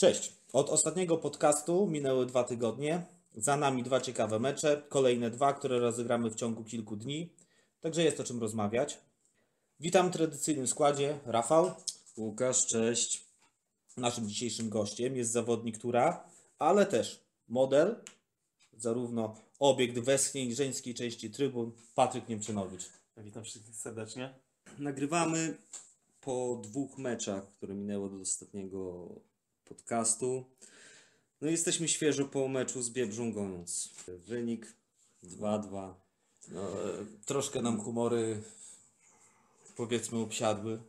Cześć. Od ostatniego podcastu minęły dwa tygodnie. Za nami dwa ciekawe mecze, kolejne dwa, które rozegramy w ciągu kilku dni. Także jest o czym rozmawiać. Witam w tradycyjnym składzie. Rafał. Łukasz, cześć. Naszym dzisiejszym gościem jest zawodnik Tura, ale też model, zarówno obiekt westchnień żeńskiej części trybun, Patryk Niemczynowicz. Witam wszystkich serdecznie. Nagrywamy po dwóch meczach, które minęły do ostatniego podcastu. No i jesteśmy świeżo po meczu z Biebrzą Goniąc. Wynik 2-2. No, e, troszkę nam humory, powiedzmy, obsiadły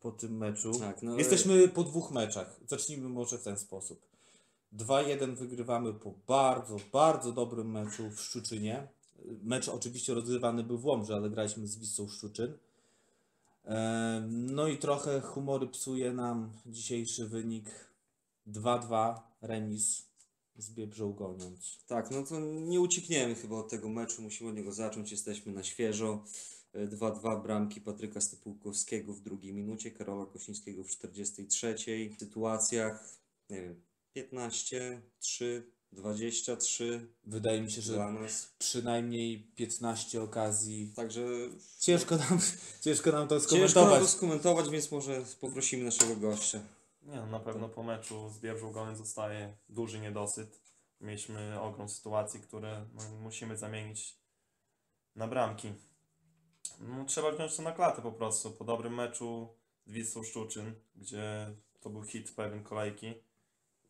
po tym meczu. Tak, no, Jesteśmy po dwóch meczach. Zacznijmy może w ten sposób. 2-1 wygrywamy po bardzo, bardzo dobrym meczu w Szczuczynie. Mecz oczywiście rozgrywany był w Łomży, ale graliśmy z Wisłą Szczuczyn. No i trochę humory psuje nam dzisiejszy wynik 2-2 remis z Biebrzą Goniąc. Tak, no to nie uciekniemy chyba od tego meczu, musimy od niego zacząć, jesteśmy na świeżo. E, 2-2 bramki Patryka Stypułkowskiego w drugiej minucie, Karola Kosińskiego w 43. W sytuacjach, nie wiem, 15, 3, 23 Wydaje mi się, że dla nas. przynajmniej 15 okazji. Także Ciężko nam, ciężko nam to ciężko nam skomentować. to skomentować, więc może poprosimy naszego gościa. Nie, no, na pewno po meczu z Goniec zostaje duży niedosyt. Mieliśmy ogrom sytuacji, które no, musimy zamienić na bramki. No, trzeba wziąć to na klatę po prostu. Po dobrym meczu z Wisłą Szczuczyn, gdzie to był hit pewien kolejki.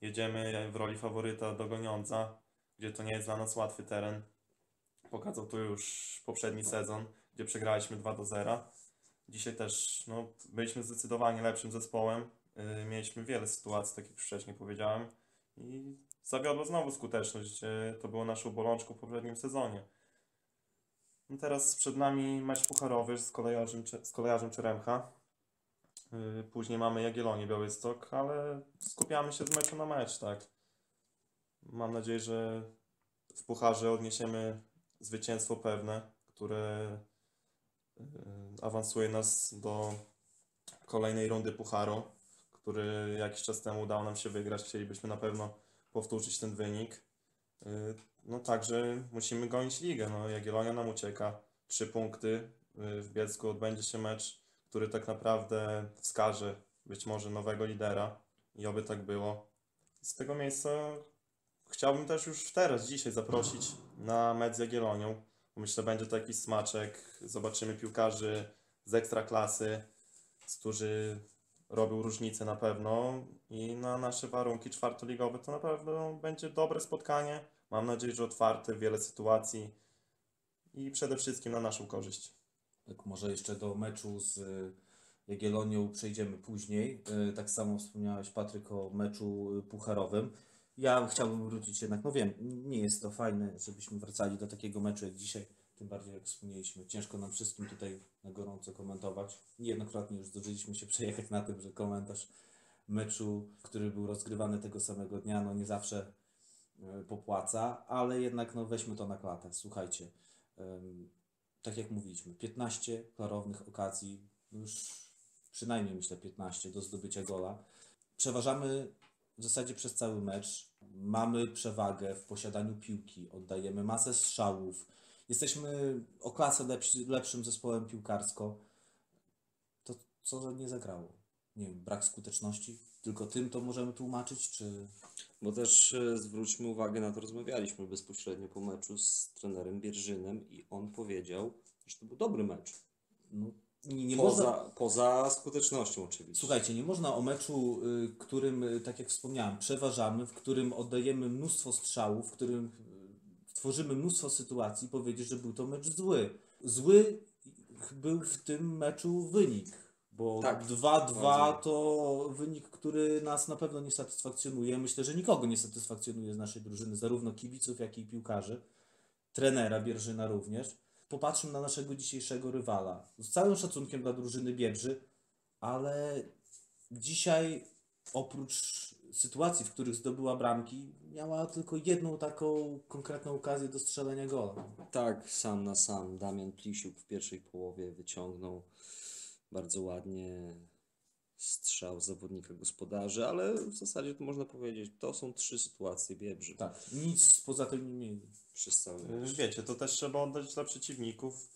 Jedziemy w roli faworyta do Goniądza, gdzie to nie jest dla nas łatwy teren. Pokazał to już poprzedni sezon, gdzie przegraliśmy 2 do 0. Dzisiaj też no, byliśmy zdecydowanie lepszym zespołem. Yy, mieliśmy wiele sytuacji, tak już wcześniej powiedziałem. I zawiodła znowu skuteczność, to było naszą bolączką w poprzednim sezonie. No teraz przed nami mecz pucharowy z kolejarzem, z kolejarzem Czeremcha. Yy, Później mamy Jagiellonię Białystok, ale skupiamy się z meczu na mecz, tak. Mam nadzieję, że w pucharze odniesiemy zwycięstwo pewne, które yy, awansuje nas do kolejnej rundy pucharu, który jakiś czas temu udało nam się wygrać. Chcielibyśmy na pewno powtórzyć ten wynik. Yy, No także musimy gonić ligę. No, Jagiellonia nam ucieka. Trzy punkty. W Bielsku odbędzie się mecz, który tak naprawdę wskaże być może nowego lidera i oby tak było. Z tego miejsca chciałbym też już teraz, dzisiaj zaprosić na mecz z Jagiellonią. Myślę, będzie to jakiś smaczek. Zobaczymy piłkarzy z ekstraklasy, którzy robią różnicę na pewno i na nasze warunki czwartoligowe to na pewno będzie dobre spotkanie. Mam nadzieję, że otwarte, wiele sytuacji i przede wszystkim na naszą korzyść. Tak, może jeszcze do meczu z y, Jagiellonią przejdziemy później. Y, Tak samo wspomniałeś, Patryk, o meczu y, pucharowym. Ja chciałbym wrócić jednak, no wiem, nie jest to fajne, żebyśmy wracali do takiego meczu jak dzisiaj, tym bardziej jak wspomnieliśmy. Ciężko nam wszystkim tutaj na gorąco komentować. Niejednokrotnie już zdążyliśmy się przejechać na tym, że komentarz meczu, który był rozgrywany tego samego dnia, no nie zawsze popłaca, ale jednak no weźmy to na klatę. Słuchajcie, tak jak mówiliśmy, 15 klarownych okazji, no już przynajmniej myślę 15 do zdobycia gola. Przeważamy w zasadzie przez cały mecz. Mamy przewagę w posiadaniu piłki, oddajemy masę strzałów. Jesteśmy o klasę lepszy, lepszym zespołem piłkarsko. To co nie zagrało? Nie wiem, brak skuteczności? Tylko tym to możemy tłumaczyć, czy Bo też e, zwróćmy uwagę na to, rozmawialiśmy bezpośrednio po meczu z trenerem Bierżynem i on powiedział, że to był dobry mecz. no, nie, nie poza, można... poza skutecznością oczywiście. Słuchajcie, nie można o meczu, y, którym, y, tak jak wspomniałem, przeważamy, w którym oddajemy mnóstwo strzałów, w którym y, tworzymy mnóstwo sytuacji, powiedzieć, że był to mecz zły. Zły był w tym meczu wynik, bo Tak, 2-2 bardzo. to wynik, który nas na pewno nie satysfakcjonuje. Myślę, że nikogo nie satysfakcjonuje z naszej drużyny, zarówno kibiców, jak i piłkarzy. Trenera Bierżyna również. Popatrzmy na naszego dzisiejszego rywala. Z całym szacunkiem dla drużyny Biebrzy, ale dzisiaj oprócz sytuacji, w których zdobyła bramki, miała tylko jedną taką konkretną okazję do strzelenia gola. Tak, sam na sam Damian Plisiuk w pierwszej połowie wyciągnął bardzo ładnie strzał zawodnika gospodarzy, ale w zasadzie to można powiedzieć, to są trzy sytuacje Biebrzy Tak, nic poza tym nie mieli. przez cały Y, mecz. Wiecie, to też trzeba oddać dla przeciwników,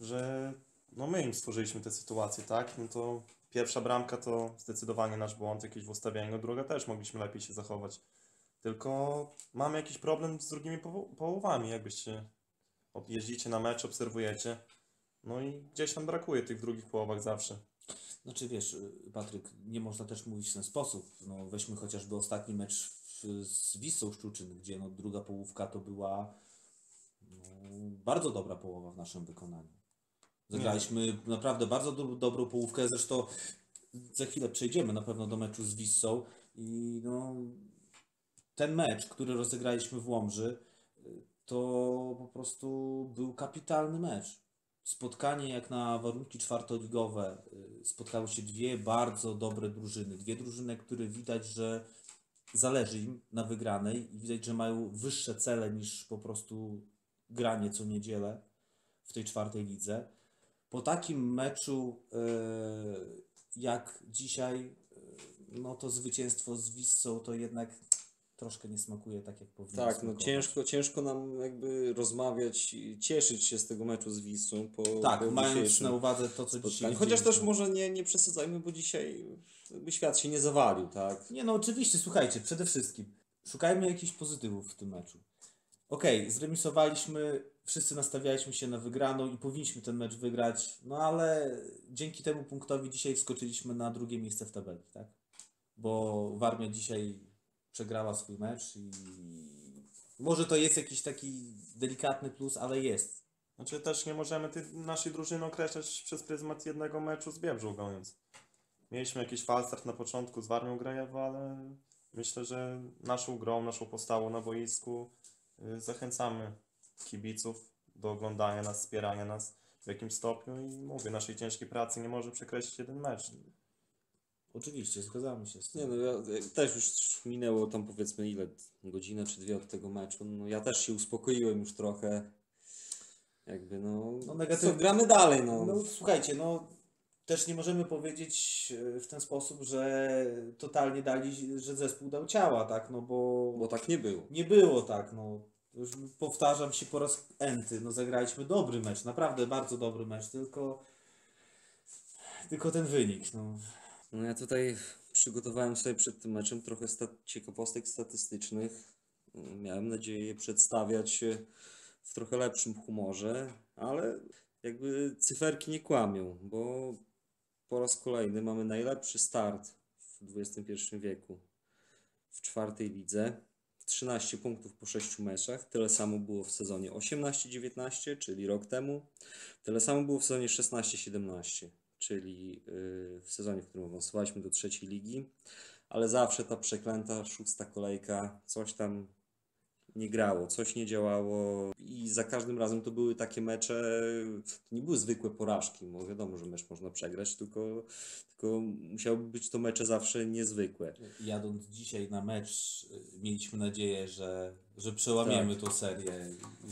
że no my im stworzyliśmy tę sytuację, tak? No to pierwsza bramka to zdecydowanie nasz błąd jakiś w ustawieniu, druga też mogliśmy lepiej się zachować. Tylko mamy jakiś problem z drugimi połowami, jakbyście jeździcie na mecz, obserwujecie. No i gdzieś tam brakuje tych drugich połowach zawsze. Znaczy wiesz, y, Patryk, nie można też mówić w ten sposób. No, weźmy chociażby ostatni mecz w, z Wisłą Szczuczyn, gdzie no, druga połówka to była no, bardzo dobra połowa w naszym wykonaniu. Zagraliśmy naprawdę bardzo do, dobrą połówkę, zresztą za chwilę przejdziemy na pewno do meczu z Wissą i no, ten mecz, który rozegraliśmy w Łomży, y, to po prostu był kapitalny mecz. Spotkanie jak na warunki czwartoligowe. y, Spotkały się dwie bardzo dobre drużyny. Dwie drużyny, które widać, że zależy im na wygranej i widać, że mają wyższe cele niż po prostu granie co niedzielę w tej czwartej lidze. Po takim meczu y, jak dzisiaj, y, no to zwycięstwo z Wissą to jednak troszkę nie smakuje tak, jak powinno Tak, no smakować. ciężko, ciężko nam jakby rozmawiać i cieszyć się z tego meczu z Wisłą po, Tak, po mając na uwadze to, co dzisiaj. Chociaż też może nie, nie przesadzajmy, bo dzisiaj jakby świat się nie zawalił, tak? Nie no, oczywiście, słuchajcie, przede wszystkim szukajmy jakichś pozytywów w tym meczu. Okej, zremisowaliśmy, wszyscy nastawialiśmy się na wygraną i powinniśmy ten mecz wygrać, no ale dzięki temu punktowi dzisiaj wskoczyliśmy na drugie miejsce w tabeli, tak? Bo Warmia dzisiaj przegrała swój mecz i może to jest jakiś taki delikatny plus, ale jest. Znaczy też nie możemy tej naszej drużyny określać przez pryzmat jednego meczu z Biebrzą Goniec. Mieliśmy jakiś falstart na początku z Warmią Grajewo, ale myślę, że naszą grą, naszą postawą na boisku y, zachęcamy kibiców do oglądania nas, wspierania nas w jakimś stopniu i mówię, naszej ciężkiej pracy nie może przekreślić jeden mecz. Oczywiście, zgadzamy się z tym. Nie no, ja, ja też już minęło tam powiedzmy ile, godzinę czy dwie od tego meczu. No ja też się uspokoiłem już trochę. Jakby no, No, negatywnie- co, gramy dalej, no. No słuchajcie, no też nie możemy powiedzieć e, w ten sposób, że totalnie dali, że zespół dał ciała, tak, no bo, Bo tak nie było. nie było tak, no. Już powtarzam się po raz enty, no zagraliśmy dobry mecz, naprawdę bardzo dobry mecz, tylko tylko ten wynik, no. No ja tutaj przygotowałem sobie przed tym meczem trochę sta- ciekawostek statystycznych. Miałem nadzieję je przedstawiać w trochę lepszym humorze, ale jakby cyferki nie kłamią, bo po raz kolejny mamy najlepszy start w XXI wieku w czwartej lidze. 13 punktów po 6 meczach. Tyle samo było w sezonie 18-19, czyli rok temu. Tyle samo było w sezonie 16-17, czyli yy, w sezonie, w którym awansowaliśmy do trzeciej ligi. Ale zawsze ta przeklęta szósta kolejka, coś tam nie grało, coś nie działało i za każdym razem to były takie mecze, to nie były zwykłe porażki, bo wiadomo, że mecz można przegrać, tylko, tylko musiały być to mecze zawsze niezwykłe. Jadąc dzisiaj na mecz, y, mieliśmy nadzieję, że, że przełamiemy tą serię,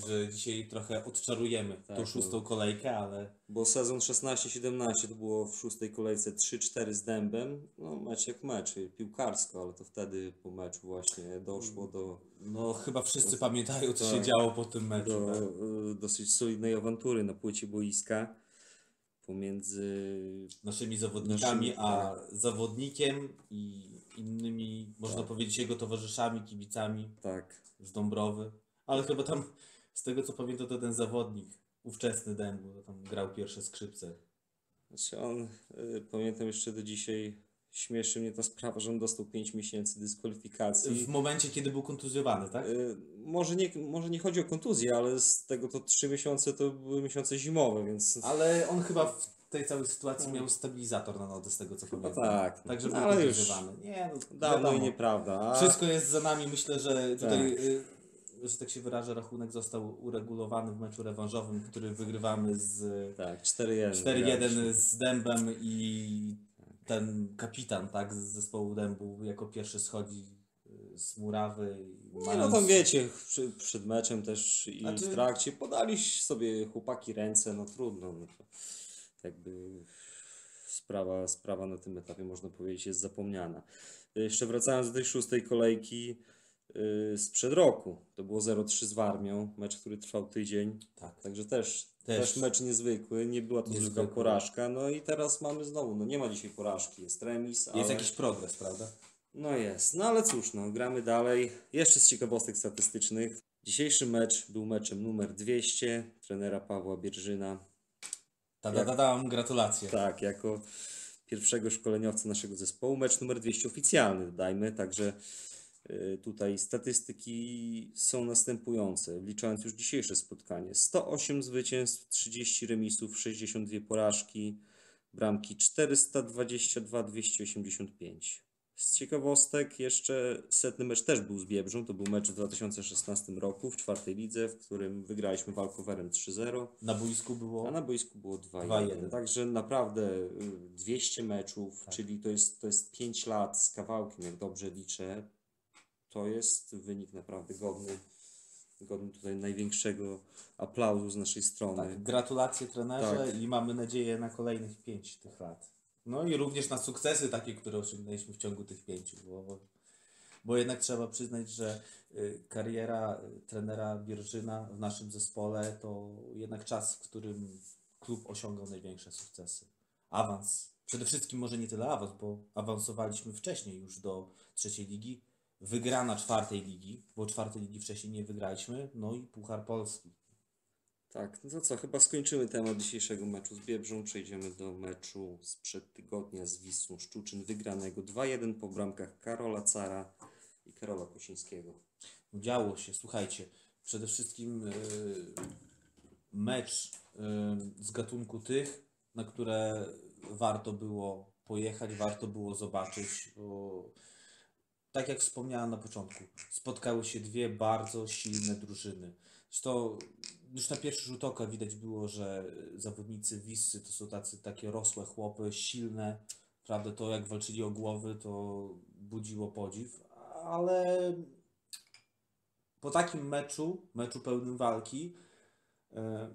że dzisiaj trochę odczarujemy Tak, tą szóstą kolejkę, ale Bo sezon 16-17 to było w szóstej kolejce 3-4 z dębem. No mecz jak mecz, piłkarsko, ale to wtedy po meczu właśnie doszło do, no chyba wszyscy pamiętają, co Tak. się działo po tym meczu. do tak? y, dosyć solidnej awantury na płycie boiska pomiędzy naszymi zawodnikami, Naszymi, a zawodnikiem i innymi, można Tak. powiedzieć, jego towarzyszami, kibicami tak, z Dąbrowy. Ale chyba tam, z tego co pamiętam, to ten zawodnik, ówczesny Dębu, tam grał pierwsze skrzypce. znaczy on, y, pamiętam jeszcze do dzisiaj, śmieszy mnie ta sprawa, że on dostał 5 miesięcy dyskwalifikacji. W momencie, kiedy był kontuzjowany, tak? Y, Może nie, może nie chodzi o kontuzję, ale z tego to 3 miesiące to były miesiące zimowe, więc Ale on chyba w tej całej sytuacji miał stabilizator na nodze, z tego co pamiętam. tak, Także no, był ale. Nie, no, dawno i nieprawda. Wszystko jest za nami. Myślę, że tutaj, Tak. y, że tak się wyrażę, rachunek został uregulowany w meczu rewanżowym, który wygrywamy z Tak, 4-1. 4-1 z Dębem i ten kapitan tak, z zespołu Dębu jako pierwszy schodzi y, z murawy. Nie, no mając- tam wiecie, przy, przed meczem też i Znaczy- w trakcie podali sobie chłopaki ręce, no trudno. No to jakby sprawa, sprawa na tym etapie, można powiedzieć, jest zapomniana. Jeszcze wracając do tej szóstej kolejki yy, sprzed roku. To było 0-3 z Warmią, mecz, który trwał tydzień. Tak. Także też, Też. też. mecz niezwykły, nie była to Niezwykły. zwykła porażka. No i teraz mamy znowu, no nie ma dzisiaj porażki, jest remis, ale... Jest jakiś progres, prawda? No jest, no ale cóż, no gramy dalej. Jeszcze z ciekawostek statystycznych. Dzisiejszy mecz był meczem numer 200 trenera Pawła Bierżyna. Tadadadam, gratulacje. Tak, jako pierwszego szkoleniowca naszego zespołu. Mecz numer 200 oficjalny, dodajmy, także y, tutaj statystyki są następujące, wliczając już dzisiejsze spotkanie. 108 zwycięstw, 30 remisów, 62 porażki, bramki 422, 285. Z ciekawostek jeszcze setny mecz też był z Biebrzą, to był mecz w 2016 roku w czwartej lidze, w którym wygraliśmy walkowerem 3-0. Na boisku było A na boisku było 2-1. 2-1. Także naprawdę y, 200 meczów, Tak. czyli to jest, to jest 5 lat z kawałkiem, jak dobrze liczę. To jest wynik naprawdę godny, godny tutaj największego aplauzu z naszej strony. Tak, gratulacje trenerze Tak. i mamy nadzieję na kolejnych pięć tych lat. No i również na sukcesy takie, które osiągnęliśmy w ciągu tych pięciu, bo, bo jednak trzeba przyznać, że y, kariera y, trenera Bierżyna w naszym zespole to jednak czas, w którym klub osiągał największe sukcesy. Awans. Przede wszystkim może nie tyle awans, bo awansowaliśmy wcześniej już do trzeciej ligi. Wygrana czwartej ligi, bo czwartej ligi wcześniej nie wygraliśmy, no i Puchar Polski. Tak, no to co, chyba skończymy temat dzisiejszego meczu z Biebrzą. Przejdziemy do meczu sprzed tygodnia z Wisłą Szczuczyn, wygranego 2-1 po bramkach Karola Cara i Karola Kosińskiego. Działo się, słuchajcie, przede wszystkim y, mecz y, z gatunku tych, na które warto było pojechać, warto było zobaczyć, bo tak jak wspomniałem na początku, spotkały się dwie bardzo silne drużyny. Zresztą już na pierwszy rzut oka widać było, że zawodnicy Wisy to są tacy takie rosłe chłopy, silne, prawda, to jak walczyli o głowy, to budziło podziw, ale po takim meczu, meczu pełnym walki, e,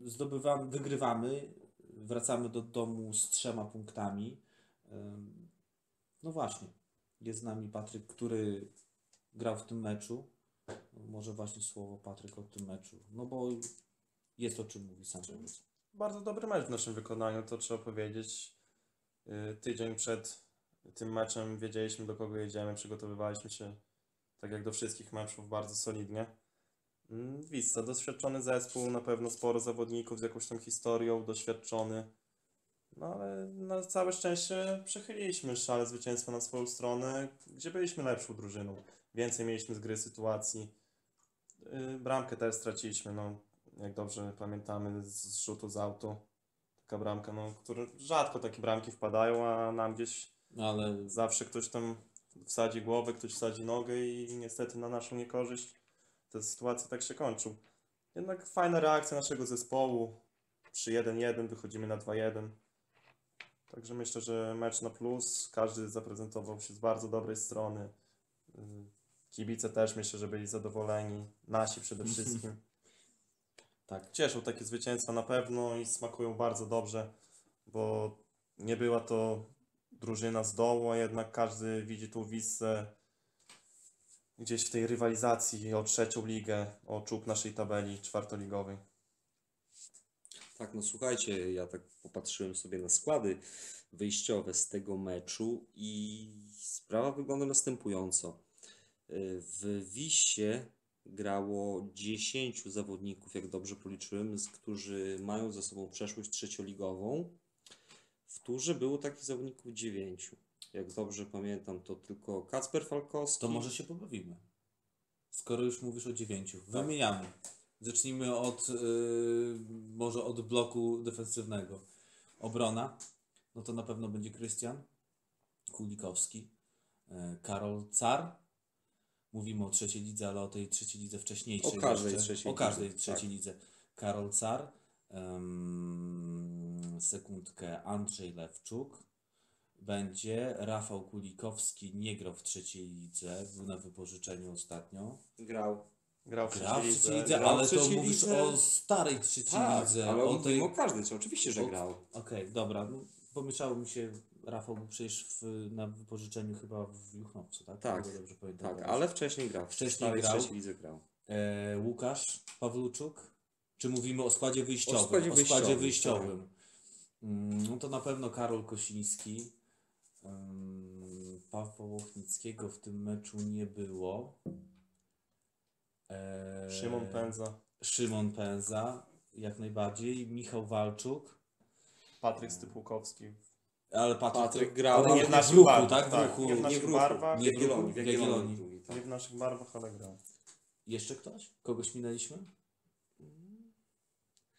zdobywamy, wygrywamy, wracamy do domu z trzema punktami. E, No właśnie, jest z nami Patryk, który grał w tym meczu. Może właśnie słowo Patryk o tym meczu, no bo jest o czym mówi sam. Bardzo dobry mecz w naszym wykonaniu, to trzeba powiedzieć. Y, Tydzień przed tym meczem wiedzieliśmy do kogo jedziemy, przygotowywaliśmy się tak jak do wszystkich meczów bardzo solidnie. Mm, Wissa, doświadczony zespół, na pewno sporo zawodników z jakąś tam historią, doświadczony. No ale na całe szczęście przechyliliśmy szale zwycięstwa na swoją stronę, gdzie byliśmy lepszą drużyną. Więcej mieliśmy z gry sytuacji. Y, Bramkę też straciliśmy, no jak dobrze pamiętamy z rzutu z autu. Taka bramka, no, które rzadko takie bramki wpadają, a nam gdzieś ale zawsze ktoś tam wsadzi głowę, ktoś wsadzi nogę i niestety na naszą niekorzyść te sytuacje tak się kończą. Jednak fajna reakcja naszego zespołu. Przy 1-1 wychodzimy na 2-1. Także myślę, że mecz na plus. Każdy zaprezentował się z bardzo dobrej strony. Kibice też myślę, że byli zadowoleni. Nasi przede wszystkim. tak, Cieszą takie zwycięstwa na pewno i smakują bardzo dobrze, bo nie była to drużyna z dołu, a jednak każdy widzi tu Wissę gdzieś w tej rywalizacji o trzecią ligę, o czub naszej tabeli czwartoligowej. Tak, no słuchajcie, ja tak popatrzyłem sobie na składy wyjściowe z tego meczu i sprawa wygląda następująco. W Wisie grało 10 zawodników, jak dobrze policzyłem, z którzy mają za sobą przeszłość trzecioligową. W turze było takich zawodników 9. Jak dobrze pamiętam, to tylko Kacper Falkowski. to może się pobawimy. Skoro już mówisz o dziewięciu, wymieniamy. Zacznijmy od y, może od bloku defensywnego. Obrona, no to na pewno będzie Krystian Kulikowski, y, Karol Car. Mówimy o trzeciej lidze, ale o tej trzeciej lidze wcześniejszej. O każdej jeszcze. trzeciej O każdej lidze, trzeciej tak. lidze. Karol Car, em, sekundkę Andrzej Lewczuk, będzie Rafał Kulikowski, nie grał w trzeciej lidze, był na wypożyczeniu ostatnio. grał. Grał w Grał w trzeciej lidze. lidze, grał ale to mówisz lidze. o starej trzeciej Tak, lidze. ale o mówimy o każdej, co oczywiście, że grał. Okej, dobra. No, pomieszało mi się, Rafał był przecież w, na wypożyczeniu chyba w Juchnowcu, tak? Tak, O. Tak, ale wcześniej grał. Wcześniej starej grał. lidze grał. E, Łukasz Pawluczuk? Czy mówimy o składzie wyjściowym? O składzie wyjściowym, wyjściowym. Mm, No to na pewno Karol Kosiński. Ym, Pawła Łochnickiego w tym meczu nie było. E, Szymon Pędza, Szymon Pęza, jak najbardziej. Michał Walczuk. Patryk Stypułkowski. Ale Patryk, Patryk grał, ale nie w naszych ruchu, barwach, tak? W tak, ruchu. nie w Nie naszych w ruchu, barwach. w Nie w Jagiellonii, ruchu, w Jagiellonii. Tak. Nie w naszych barwach, ale grał. Jeszcze ktoś? Kogoś minęliśmy?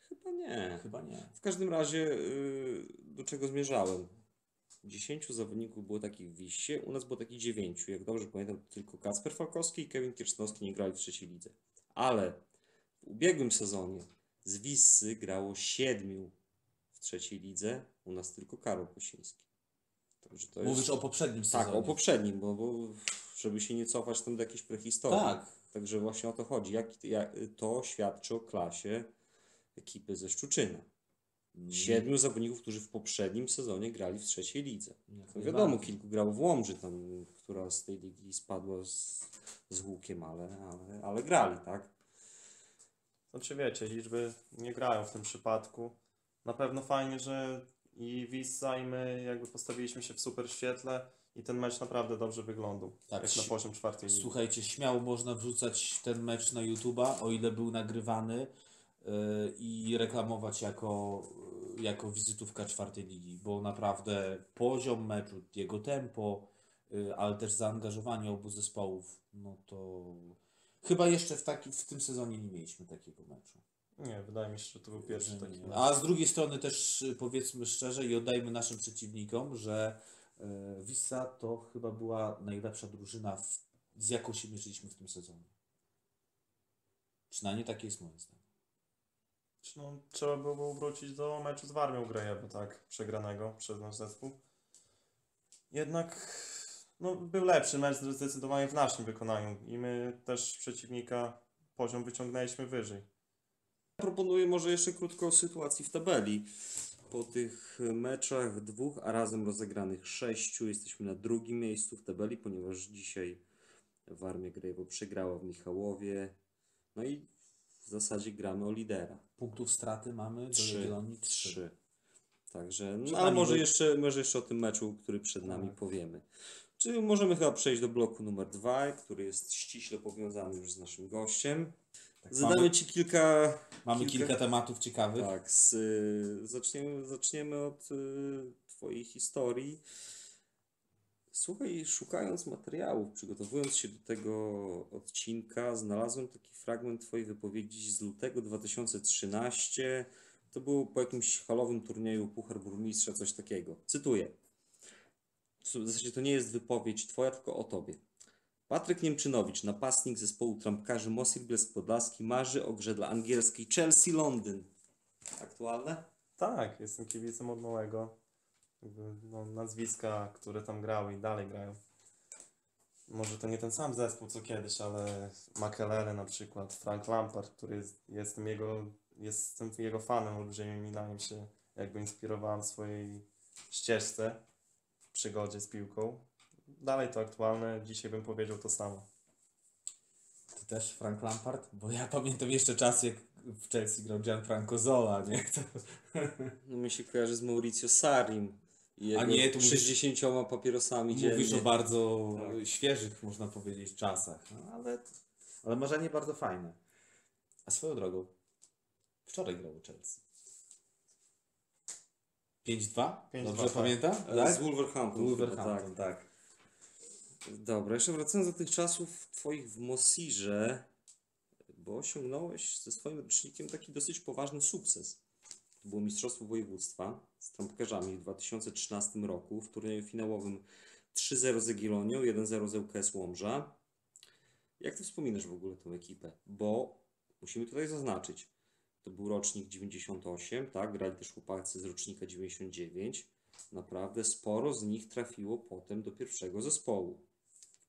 Chyba nie. Chyba nie. W każdym razie, yy, do czego zmierzałem? 10 zawodników było takich w Wiście, u nas było takich 9. Jak dobrze pamiętam, to tylko Kacper Falkowski i Kevin Kiersznowski nie grali w trzeciej lidze. Ale w ubiegłym sezonie z Wissy grało 7 w trzeciej lidze, u nas tylko Karol Kosiński. Także to Mówisz jest... o poprzednim sezonie. Tak, o poprzednim, bo, bo żeby się nie cofać tam do jakiejś prehistorii. Tak. Także właśnie o to chodzi. Jak, jak, to świadczy o klasie ekipy ze Szczuczyna. Mm, Siedmiu zawodników, którzy w poprzednim sezonie grali w trzeciej lidze. No wiadomo, kilku grało w Łomży, tam, która z tej ligi spadła z, z łukiem, ale, ale, ale grali, tak? Znaczy wiecie, liczby nie grają w tym przypadku. Na pewno fajnie, że i Wissa i my jakby postawiliśmy się w super świetle i ten mecz naprawdę dobrze wyglądał. Tak, jak na poziom czwartej ligi. Słuchajcie, śmiało można wrzucać ten mecz na YouTube'a, o ile był nagrywany yy, i reklamować jako, yy, jako wizytówka czwartej ligi, bo naprawdę poziom meczu, jego tempo, yy, ale też zaangażowanie obu zespołów, no to chyba jeszcze w, taki, w tym sezonie nie mieliśmy takiego meczu. Nie, wydaje mi się, że to był pierwszy taki. A z drugiej strony też y, powiedzmy szczerze i oddajmy naszym przeciwnikom, że y, Wissa to chyba była najlepsza drużyna, w, z jaką się mierzyliśmy w tym sezonie. Przynajmniej takie jest moje zdanie. No, trzeba było wrócić do meczu z Warmią Grejewo, tak, przegranego przez nasz zespół. Jednak no, był lepszy mecz zdecydowanie w naszym wykonaniu i my też przeciwnika poziom wyciągnęliśmy wyżej. Proponuję może jeszcze krótko o sytuacji w tabeli. Po tych meczach dwóch, a razem rozegranych sześciu, jesteśmy na drugim miejscu w tabeli, ponieważ dzisiaj Warmia Grejwo przegrała w Michałowie. No i w zasadzie gramy o lidera. Punktów straty mamy do Trzy. Jagiellonii trzy. Trzy. Także, no, ale może był- jeszcze, może jeszcze o tym meczu, który przed nami Tak. powiemy. Czy możemy chyba przejść do bloku numer dwa, który jest ściśle powiązany już z naszym gościem. Tak, Zadamy mamy, Ci kilka mamy kilka- kilka tematów ciekawych. tak, z, y, zaczniemy, zaczniemy od y, Twojej historii. Słuchaj, szukając materiałów, przygotowując się do tego odcinka, znalazłem taki fragment Twojej wypowiedzi z lutego 2013. To było po jakimś halowym turnieju Puchar Burmistrza, coś takiego. Cytuję. W zasadzie to nie jest wypowiedź Twoja, tylko o Tobie. Patryk Niemczynowicz, napastnik zespołu trampkarzy Mosil Blesk Podlaski, marzy o grze dla angielskiej Chelsea Londyn. Aktualne? Tak, jestem kibicem od małego. No, nazwiska, które tam grały i dalej grają. Może to nie ten sam zespół co kiedyś, ale Makelele na przykład, Frank Lampard, który jest, jestem jego, jestem jego fanem olbrzymim i na się jakby inspirowałem w swojej ścieżce, w przygodzie z piłką. Dalej to aktualne, dzisiaj bym powiedział to samo. Ty też Frank Lampard? Bo ja pamiętam jeszcze czas, jak w Chelsea grał Gianfranco Zola, nie? To... No mi się kojarzy z Mauricio Sarim i jego A nie, tu mówisz- 60 papierosami dziennie. Mówisz o bardzo Tak. świeżych, można powiedzieć, czasach, no, ale, ale marzenie bardzo fajne. A swoją drogą, wczoraj grało Chelsea. 5-2? 5-2, Dobrze tak. pamiętam? E, Tak? Z Wolverhampton. Wolverhampton, chyba, tak. Dobra, jeszcze wracając do tych czasów Twoich w Mosirze, bo osiągnąłeś ze swoim rocznikiem taki dosyć poważny sukces. To było Mistrzostwo Województwa z trampkarzami w 2013 roku w turnieju finałowym 3-0 z Jagiellonią, 1-0 z ŁKS Łomża. Jak Ty wspominasz w ogóle tę ekipę? Bo musimy tutaj zaznaczyć, to był rocznik 98, tak? Grali też chłopacy z rocznika 99. Naprawdę sporo z nich trafiło potem do pierwszego zespołu.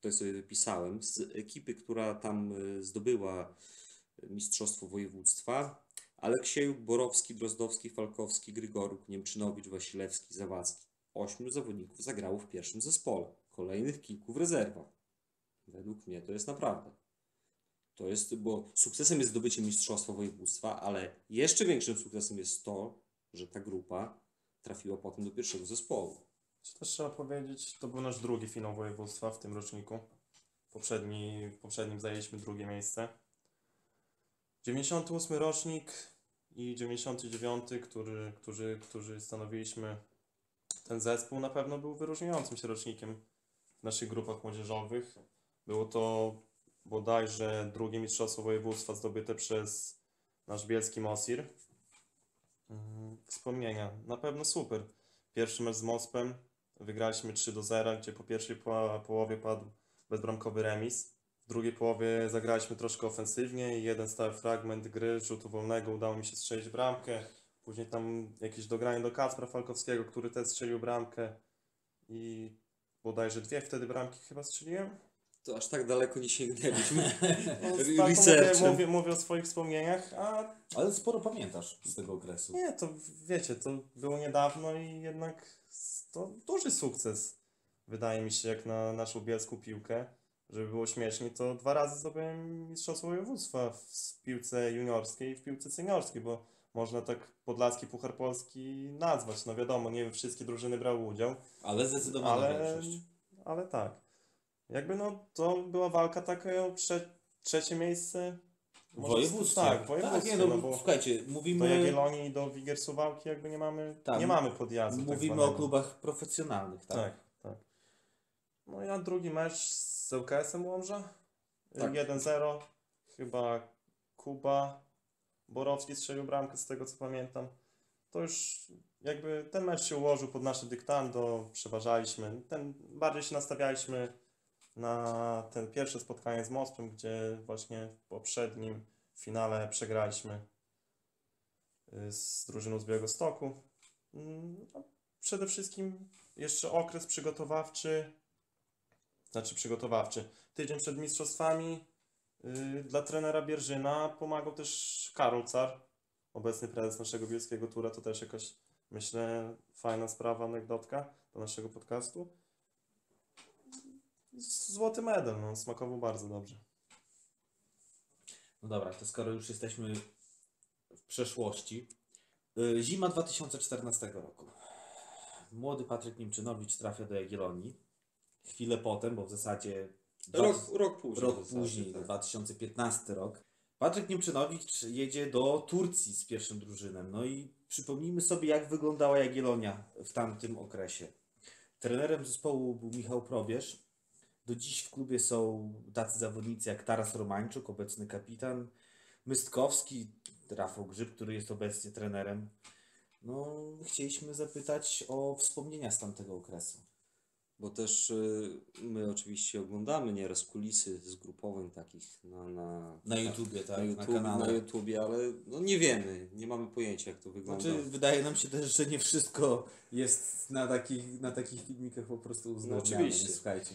Tutaj sobie wypisałem. Z ekipy, która tam y, zdobyła mistrzostwo województwa, Aleksiejuk, Borowski, Drozdowski, Falkowski, Grygoruk, Niemczynowicz, Wasilewski, Zawadzki. Ośmiu zawodników zagrało w pierwszym zespole, kolejnych kilku w rezerwach. Według mnie to jest naprawdę. To jest, bo sukcesem jest zdobycie Mistrzostwa Województwa, ale jeszcze większym sukcesem jest to, że ta grupa trafiła potem do pierwszego zespołu. Co też trzeba powiedzieć, to był nasz drugi finał województwa w tym roczniku. Poprzedni, poprzednim zajęliśmy drugie miejsce. 98 rocznik i 99, który, którzy, którzy stanowiliśmy ten zespół, na pewno był wyróżniającym się rocznikiem w naszych grupach młodzieżowych. Było to bodajże drugie mistrzostwo województwa zdobyte przez nasz bielski Mosir. Mm, Wspomnienia, na pewno super. Pierwszy mecz z Mospem, wygraliśmy 3 do 0, gdzie po pierwszej po połowie padł bezbramkowy remis. W drugiej połowie zagraliśmy troszkę ofensywnie i jeden stały fragment gry rzutu wolnego udało mi się strzelić bramkę. Później tam jakieś dogranie do Kacpra Falkowskiego, który też strzelił bramkę i bodajże dwie wtedy bramki chyba strzeliłem. To aż tak daleko nie sięgnęliśmy. No, tak, mówię, mówię, mówię o swoich wspomnieniach, a Ale sporo pamiętasz z tego okresu. nie, to wiecie, to było niedawno i jednak to duży sukces. Wydaje mi się, jak na naszą bielską piłkę, żeby było śmiesznie, to dwa razy zdobyłem Mistrzostwo Województwa w piłce juniorskiej i w piłce seniorskiej, bo można tak Podlaski Puchar Polski nazwać. No wiadomo, nie wszystkie drużyny brały udział, Ale zdecydowana ale, większość. ale tak. Jakby no, to była walka taka o trze trzecie miejsce. Może- województwie. Tak, w województwie, Tak, nie, no, no bo słuchajcie, do mówimy, Jagiellonii i do Wigier Suwałki jakby nie mamy, Tak, nie mamy podjazdu tak mówimy o zwanego. klubach profesjonalnych, tak? Tak, tak. No ja drugi mecz z ŁKS-em Łomża. Tak. 1-0. Chyba Kuba Borowski strzelił bramkę z tego co pamiętam. To już jakby ten mecz się ułożył pod nasze dyktando, przeważaliśmy. Ten, bardziej się nastawialiśmy na ten pierwsze spotkanie z Mospem, gdzie właśnie w poprzednim finale przegraliśmy y, z drużyną z Białego Stoku. Mm, no, Przede wszystkim jeszcze okres przygotowawczy, znaczy przygotowawczy. Tydzień przed mistrzostwami y, dla trenera Bierżyna pomagał też Karol Car, obecny prezes naszego bielskiego tura. To też jakaś, myślę, fajna sprawa, anegdotka do naszego podcastu. Złoty medal, no, smakował bardzo dobrze. No dobra, to skoro już jesteśmy w przeszłości. y, Zima 2014 roku. Młody Patryk Niemczynowicz trafia do Jagiellonii. Chwilę potem, bo w zasadzie dwa- Rok, rok później. rok później, tak. 2015 rok. Patryk Niemczynowicz jedzie do Turcji z pierwszym drużynem. No i przypomnijmy sobie, jak wyglądała Jagiellonia w tamtym okresie. Trenerem zespołu był Michał Probierz. Do dziś w klubie są tacy zawodnicy jak Taras Romańczuk, obecny kapitan, Mystkowski, Rafał Grzyb, który jest obecnie trenerem. No, chcieliśmy zapytać o wspomnienia z tamtego okresu. Bo też y, my oczywiście oglądamy nieraz kulisy zgrupowań takich na, na, Na YouTubie, tak? na, Na YouTube, kanale. na YouTubie, ale no nie wiemy, nie mamy pojęcia jak to wygląda. Znaczy, wydaje nam się też, że nie wszystko jest na takich, na takich filmikach po prostu uzgodnione. oczywiście. nie Słuchajcie.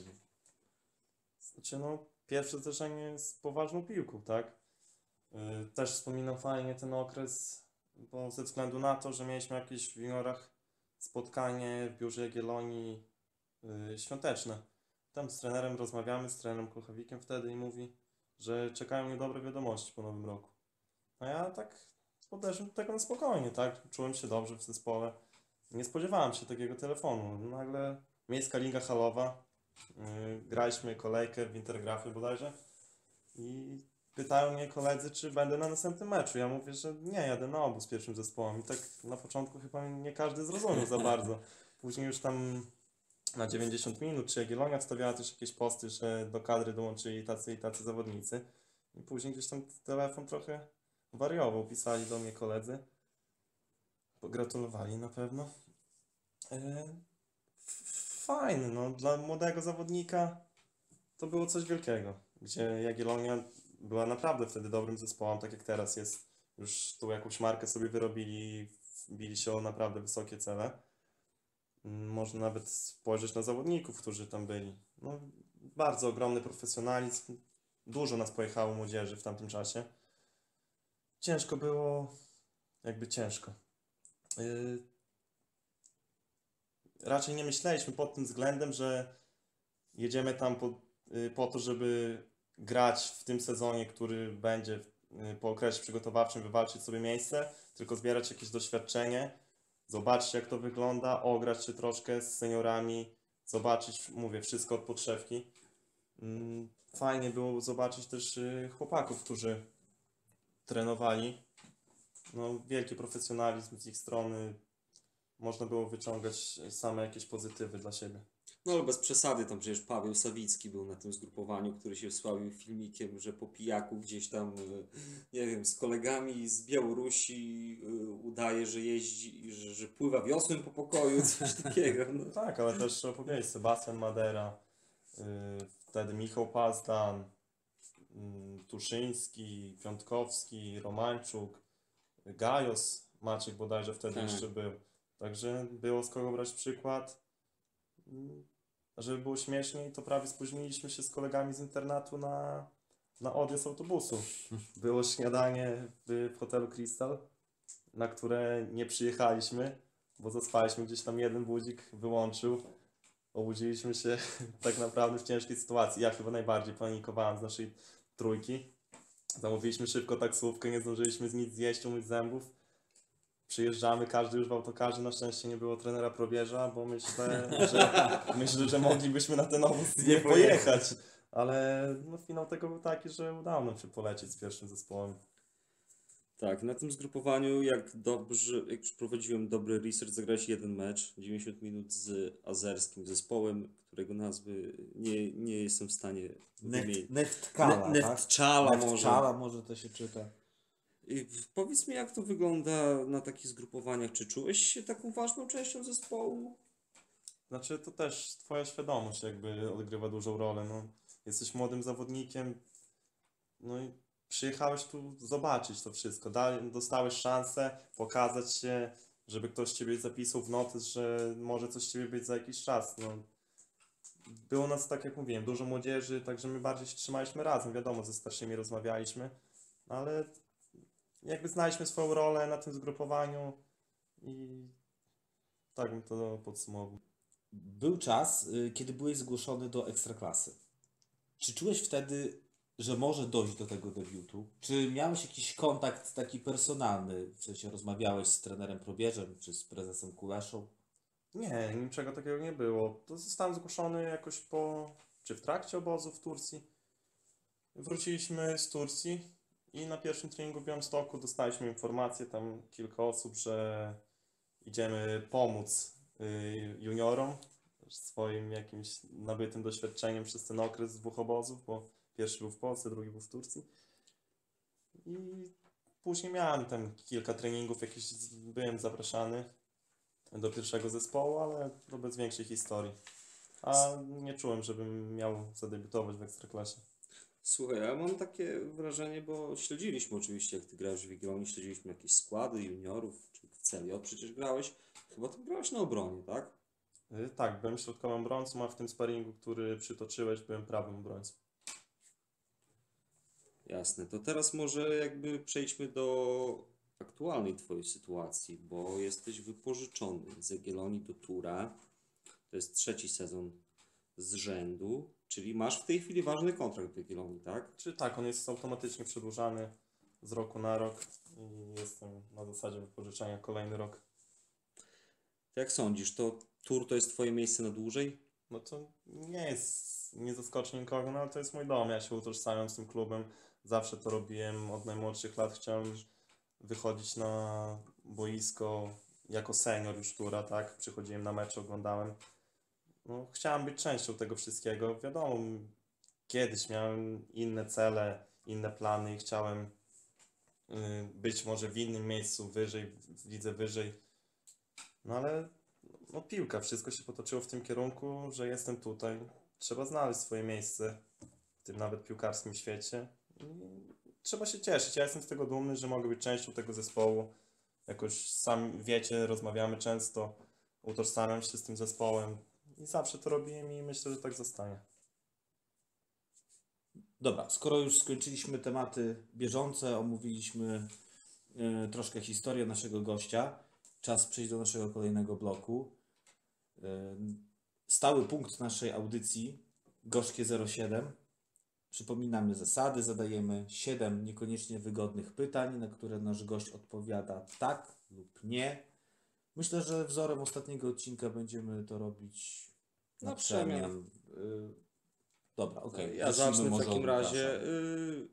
Znaczy, no, pierwsze zderzenie z poważną piłką, tak? Yy, Też wspominam fajnie ten okres, bo ze względu na to, że mieliśmy jakieś w juniorach spotkanie w biurze Jagiellonii yy, świąteczne. Tam z trenerem rozmawiamy, z trenerem Kulchawikiem wtedy i mówi, że czekają mnie dobre wiadomości po nowym roku. A ja tak podeszłem do tego na spokojnie, tak? Czułem się dobrze w zespole. Nie spodziewałem się takiego telefonu. Nagle miejska liga halowa, graliśmy kolejkę w Intergrafie bodajże i pytają mnie koledzy, czy będę na następnym meczu. Ja mówię, że nie, jadę na obóz pierwszym zespołem. I tak na początku chyba nie każdy zrozumiał za bardzo. Później już tam na 90 minut, czy Jagiellonia wstawiała też jakieś posty, że do kadry dołączyli tacy i tacy zawodnicy. I później gdzieś tam telefon trochę wariował. Pisali do mnie koledzy. Pogratulowali na pewno. Fajny, no dla młodego zawodnika to było coś wielkiego, gdzie Jagiellonia była naprawdę wtedy dobrym zespołem, tak jak teraz jest. Już tu jakąś markę sobie wyrobili, bili się o naprawdę wysokie cele. Można nawet spojrzeć na zawodników, którzy tam byli. No, bardzo ogromny profesjonalizm. Dużo nas pojechało młodzieży w tamtym czasie. Ciężko było jakby ciężko. Yy, raczej nie myśleliśmy pod tym względem, że jedziemy tam po, yy, po to, żeby grać w tym sezonie, który będzie yy, po okresie przygotowawczym, wywalczyć sobie miejsce, tylko zbierać jakieś doświadczenie, zobaczyć jak to wygląda, ograć się troszkę z seniorami, zobaczyć, mówię, wszystko od podszewki. Mm, Fajnie było zobaczyć też yy, chłopaków, którzy trenowali. No, wielki profesjonalizm z ich strony. Można było wyciągać same jakieś pozytywy dla siebie. No ale bez przesady, tam przecież Paweł Sawicki był na tym zgrupowaniu, który się wsławił filmikiem, że po pijaku gdzieś tam, e, nie wiem, z kolegami z Białorusi e, udaje, że jeździ, że, że pływa wiosłem po pokoju, coś takiego. No. Tak, ale też trzeba powiedzieć, Sebastian Madera, yy, wtedy Michał Pazdan, yy, Tuszyński, Piątkowski, Romańczuk, Gajos, Maciek bodajże wtedy Tak. jeszcze był. Także było z kogo brać przykład. Żeby było śmieszniej, to prawie spóźniliśmy się z kolegami z internatu na, na odjazd autobusu. Było śniadanie w, w hotelu Crystal, na które nie przyjechaliśmy, bo zaspaliśmy gdzieś tam jeden budzik wyłączył. Obudziliśmy się tak naprawdę w ciężkiej sytuacji. Ja chyba najbardziej panikowałem z naszej trójki. Zamówiliśmy szybko taksówkę, nie zdążyliśmy z nic zjeść, umyć zębów. Przyjeżdżamy, każdy już w autokarze. Na szczęście nie było trenera probierza, bo myślę, że, myślę, że moglibyśmy na ten obóz nie Nie pojechać. Ale no, finał tego był taki, że udało nam się polecieć z pierwszym zespołem. Tak, na tym zgrupowaniu, jak dobrze, jak przeprowadziłem dobry research, zagrałeś jeden mecz, 90 minut z azerskim zespołem, którego nazwy nie, nie jestem w stanie wymienić. Neft, Neftkala, Ne- tak? Neftchala może. Neftchala może to się czyta. W- powiedz mi, jak to wygląda na takich zgrupowaniach? Czy czułeś się taką ważną częścią zespołu? Znaczy, to też twoja świadomość jakby odgrywa dużą rolę. No. Jesteś młodym zawodnikiem, no i przyjechałeś tu zobaczyć to wszystko. Dostałeś szansę pokazać się, żeby ktoś ciebie zapisał w notes, że może coś ciebie być za jakiś czas. No. Było nas, tak jak mówiłem, dużo młodzieży, także my bardziej się trzymaliśmy razem. Wiadomo, ze starszymi rozmawialiśmy, ale jakby znaliśmy swoją rolę na tym zgrupowaniu i tak bym to podsumował. Był czas, y, kiedy byłeś zgłoszony do Ekstraklasy. Czy czułeś wtedy, że może dojść do tego debiutu? Czy miałeś jakiś kontakt taki personalny? W sensie rozmawiałeś z trenerem Probierzem, czy z prezesem Kuleszą? Nie, niczego takiego nie było. To zostałem zgłoszony jakoś po, czy w trakcie obozu w Turcji. Wróciliśmy z Turcji i na pierwszym treningu w Białymstoku dostaliśmy informację, tam kilka osób, że idziemy pomóc y, juniorom swoim jakimś nabytym doświadczeniem przez ten okres dwóch obozów, bo pierwszy był w Polsce, drugi był w Turcji. I później miałem tam kilka treningów, jakieś z- byłem zapraszany do pierwszego zespołu, ale to bez większej historii. A nie czułem, żebym miał zadebiutować w Ekstraklasie. Słuchaj, ja mam takie wrażenie, bo śledziliśmy oczywiście, jak ty grałeś w Wigilonii, śledziliśmy jakieś składy juniorów, czy w CLJ przecież grałeś. Chyba tam grałeś na obronie, tak? Y, Tak, byłem środkowym obrońcą, a w tym sparingu, który przytoczyłeś, byłem prawym obrońcą. Jasne. To teraz może jakby przejdźmy do aktualnej twojej sytuacji, bo jesteś wypożyczony z Jagiellonii do Tura. To jest trzeci sezon z rzędu, czyli masz w tej chwili ważny kontrakt w Jagiellonii, tak? Czy tak, on jest automatycznie przedłużany z roku na rok i jestem na zasadzie wypożyczenia kolejny rok. Jak sądzisz, to Tur to jest twoje miejsce na dłużej? No to nie jest, nie zaskoczy nikogo, no ale to jest mój dom, ja się utożsamiam z tym klubem, zawsze to robiłem, od najmłodszych lat chciałem wychodzić na boisko jako senior już Tura, tak, przychodziłem na mecze, oglądałem. No, chciałem być częścią tego wszystkiego, wiadomo, kiedyś miałem inne cele, inne plany i chciałem y, być może w innym miejscu, wyżej, w lidze wyżej, no ale no piłka, wszystko się potoczyło w tym kierunku, że jestem tutaj. Trzeba znaleźć swoje miejsce w tym nawet piłkarskim świecie. Trzeba się cieszyć. Ja jestem z tego dumny, że mogę być częścią tego zespołu. Jakoś sam wiecie, rozmawiamy często, utożsamiam się z tym zespołem i zawsze to robiłem i myślę, że tak zostanie. Dobra, skoro już skończyliśmy tematy bieżące, omówiliśmy e, troszkę historię naszego gościa. Czas przejść do naszego kolejnego bloku. E, Stały punkt naszej audycji, Gorzkie 07. Przypominamy zasady, zadajemy 7 niekoniecznie wygodnych pytań, na które nasz gość odpowiada tak lub nie. Myślę, że wzorem ostatniego odcinka będziemy to robić na Na przemian. przemian. Y, Dobra, okej. Ja zacznijmy zacznę w takim razie. Y,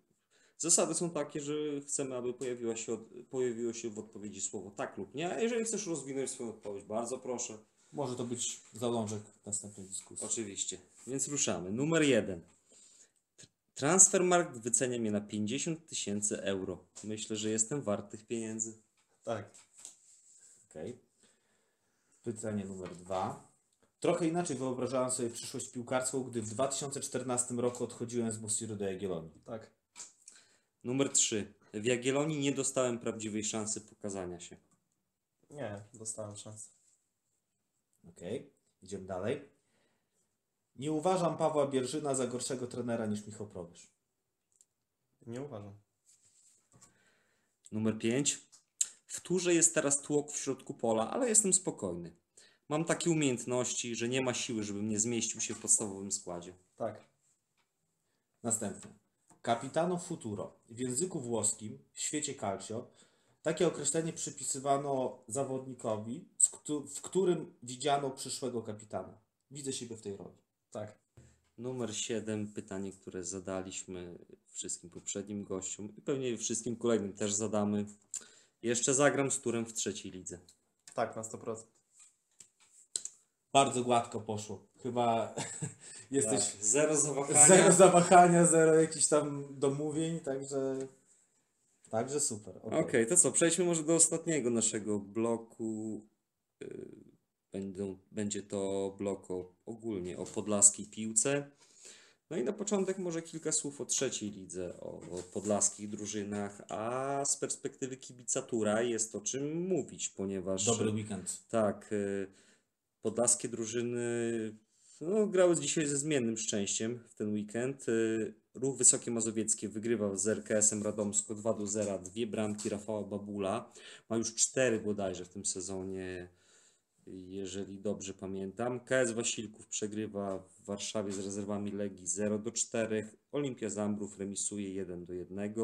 Zasady są takie, że chcemy, aby pojawiła się pojawiło się w odpowiedzi słowo tak lub nie. A jeżeli chcesz rozwinąć swoją odpowiedź, bardzo proszę. Może to być zalążek następnej dyskusji. Oczywiście. Więc ruszamy. Numer jeden. Transfermarkt wycenia mnie na 50 tysięcy euro. Myślę, że jestem wart tych pieniędzy. Tak. Okej. Pytanie numer dwa. Trochę inaczej wyobrażałem sobie przyszłość piłkarską, gdy w 2014 roku odchodziłem z Mosiru do Jagiellonii. Tak. Numer 3. W Jagiellonii nie dostałem prawdziwej szansy pokazania się. Nie, dostałem szansę. Okej, idziemy dalej. Nie uważam Pawła Bierżyna za gorszego trenera niż Michał Prowyż. Nie uważam. Numer 5. W turze jest teraz tłok w środku pola, ale jestem spokojny. Mam takie umiejętności, że nie ma siły, żebym nie zmieścił się w podstawowym składzie. Tak. Następny. Capitano Futuro. W języku włoskim, w świecie calcio, takie określenie przypisywano zawodnikowi, w którym widziano przyszłego kapitana. Widzę siebie w tej roli. Tak. Numer 7. Pytanie, które zadaliśmy wszystkim poprzednim gościom i pewnie wszystkim kolejnym też zadamy. Jeszcze zagram z turem w trzeciej lidze. Tak, na 100%. Bardzo gładko poszło. Chyba jesteś Tak, zero zawahania. zero zawahania, zero jakichś tam domówień, także, także super. Okej, okej. to co? Przejdźmy może do ostatniego naszego bloku. Yy, Będą, będzie to blok o, ogólnie o podlaskiej piłce. No i na początek może kilka słów o trzeciej lidze, o, o podlaskich drużynach, a z perspektywy kibica Tura jest o czym mówić, ponieważ Dobry weekend. tak, y, podlaskie drużyny no, grały dzisiaj ze zmiennym szczęściem w ten weekend. Y, Ruch Wysokie Mazowieckie wygrywał z RKS-em Radomsko 2 do 0, dwie bramki Rafała Babula. Ma już cztery bodajże w tym sezonie, jeżeli dobrze pamiętam. KS Wasilków przegrywa w Warszawie z rezerwami Legii 0 do 4. Olimpia Zambrów remisuje 1 do 1.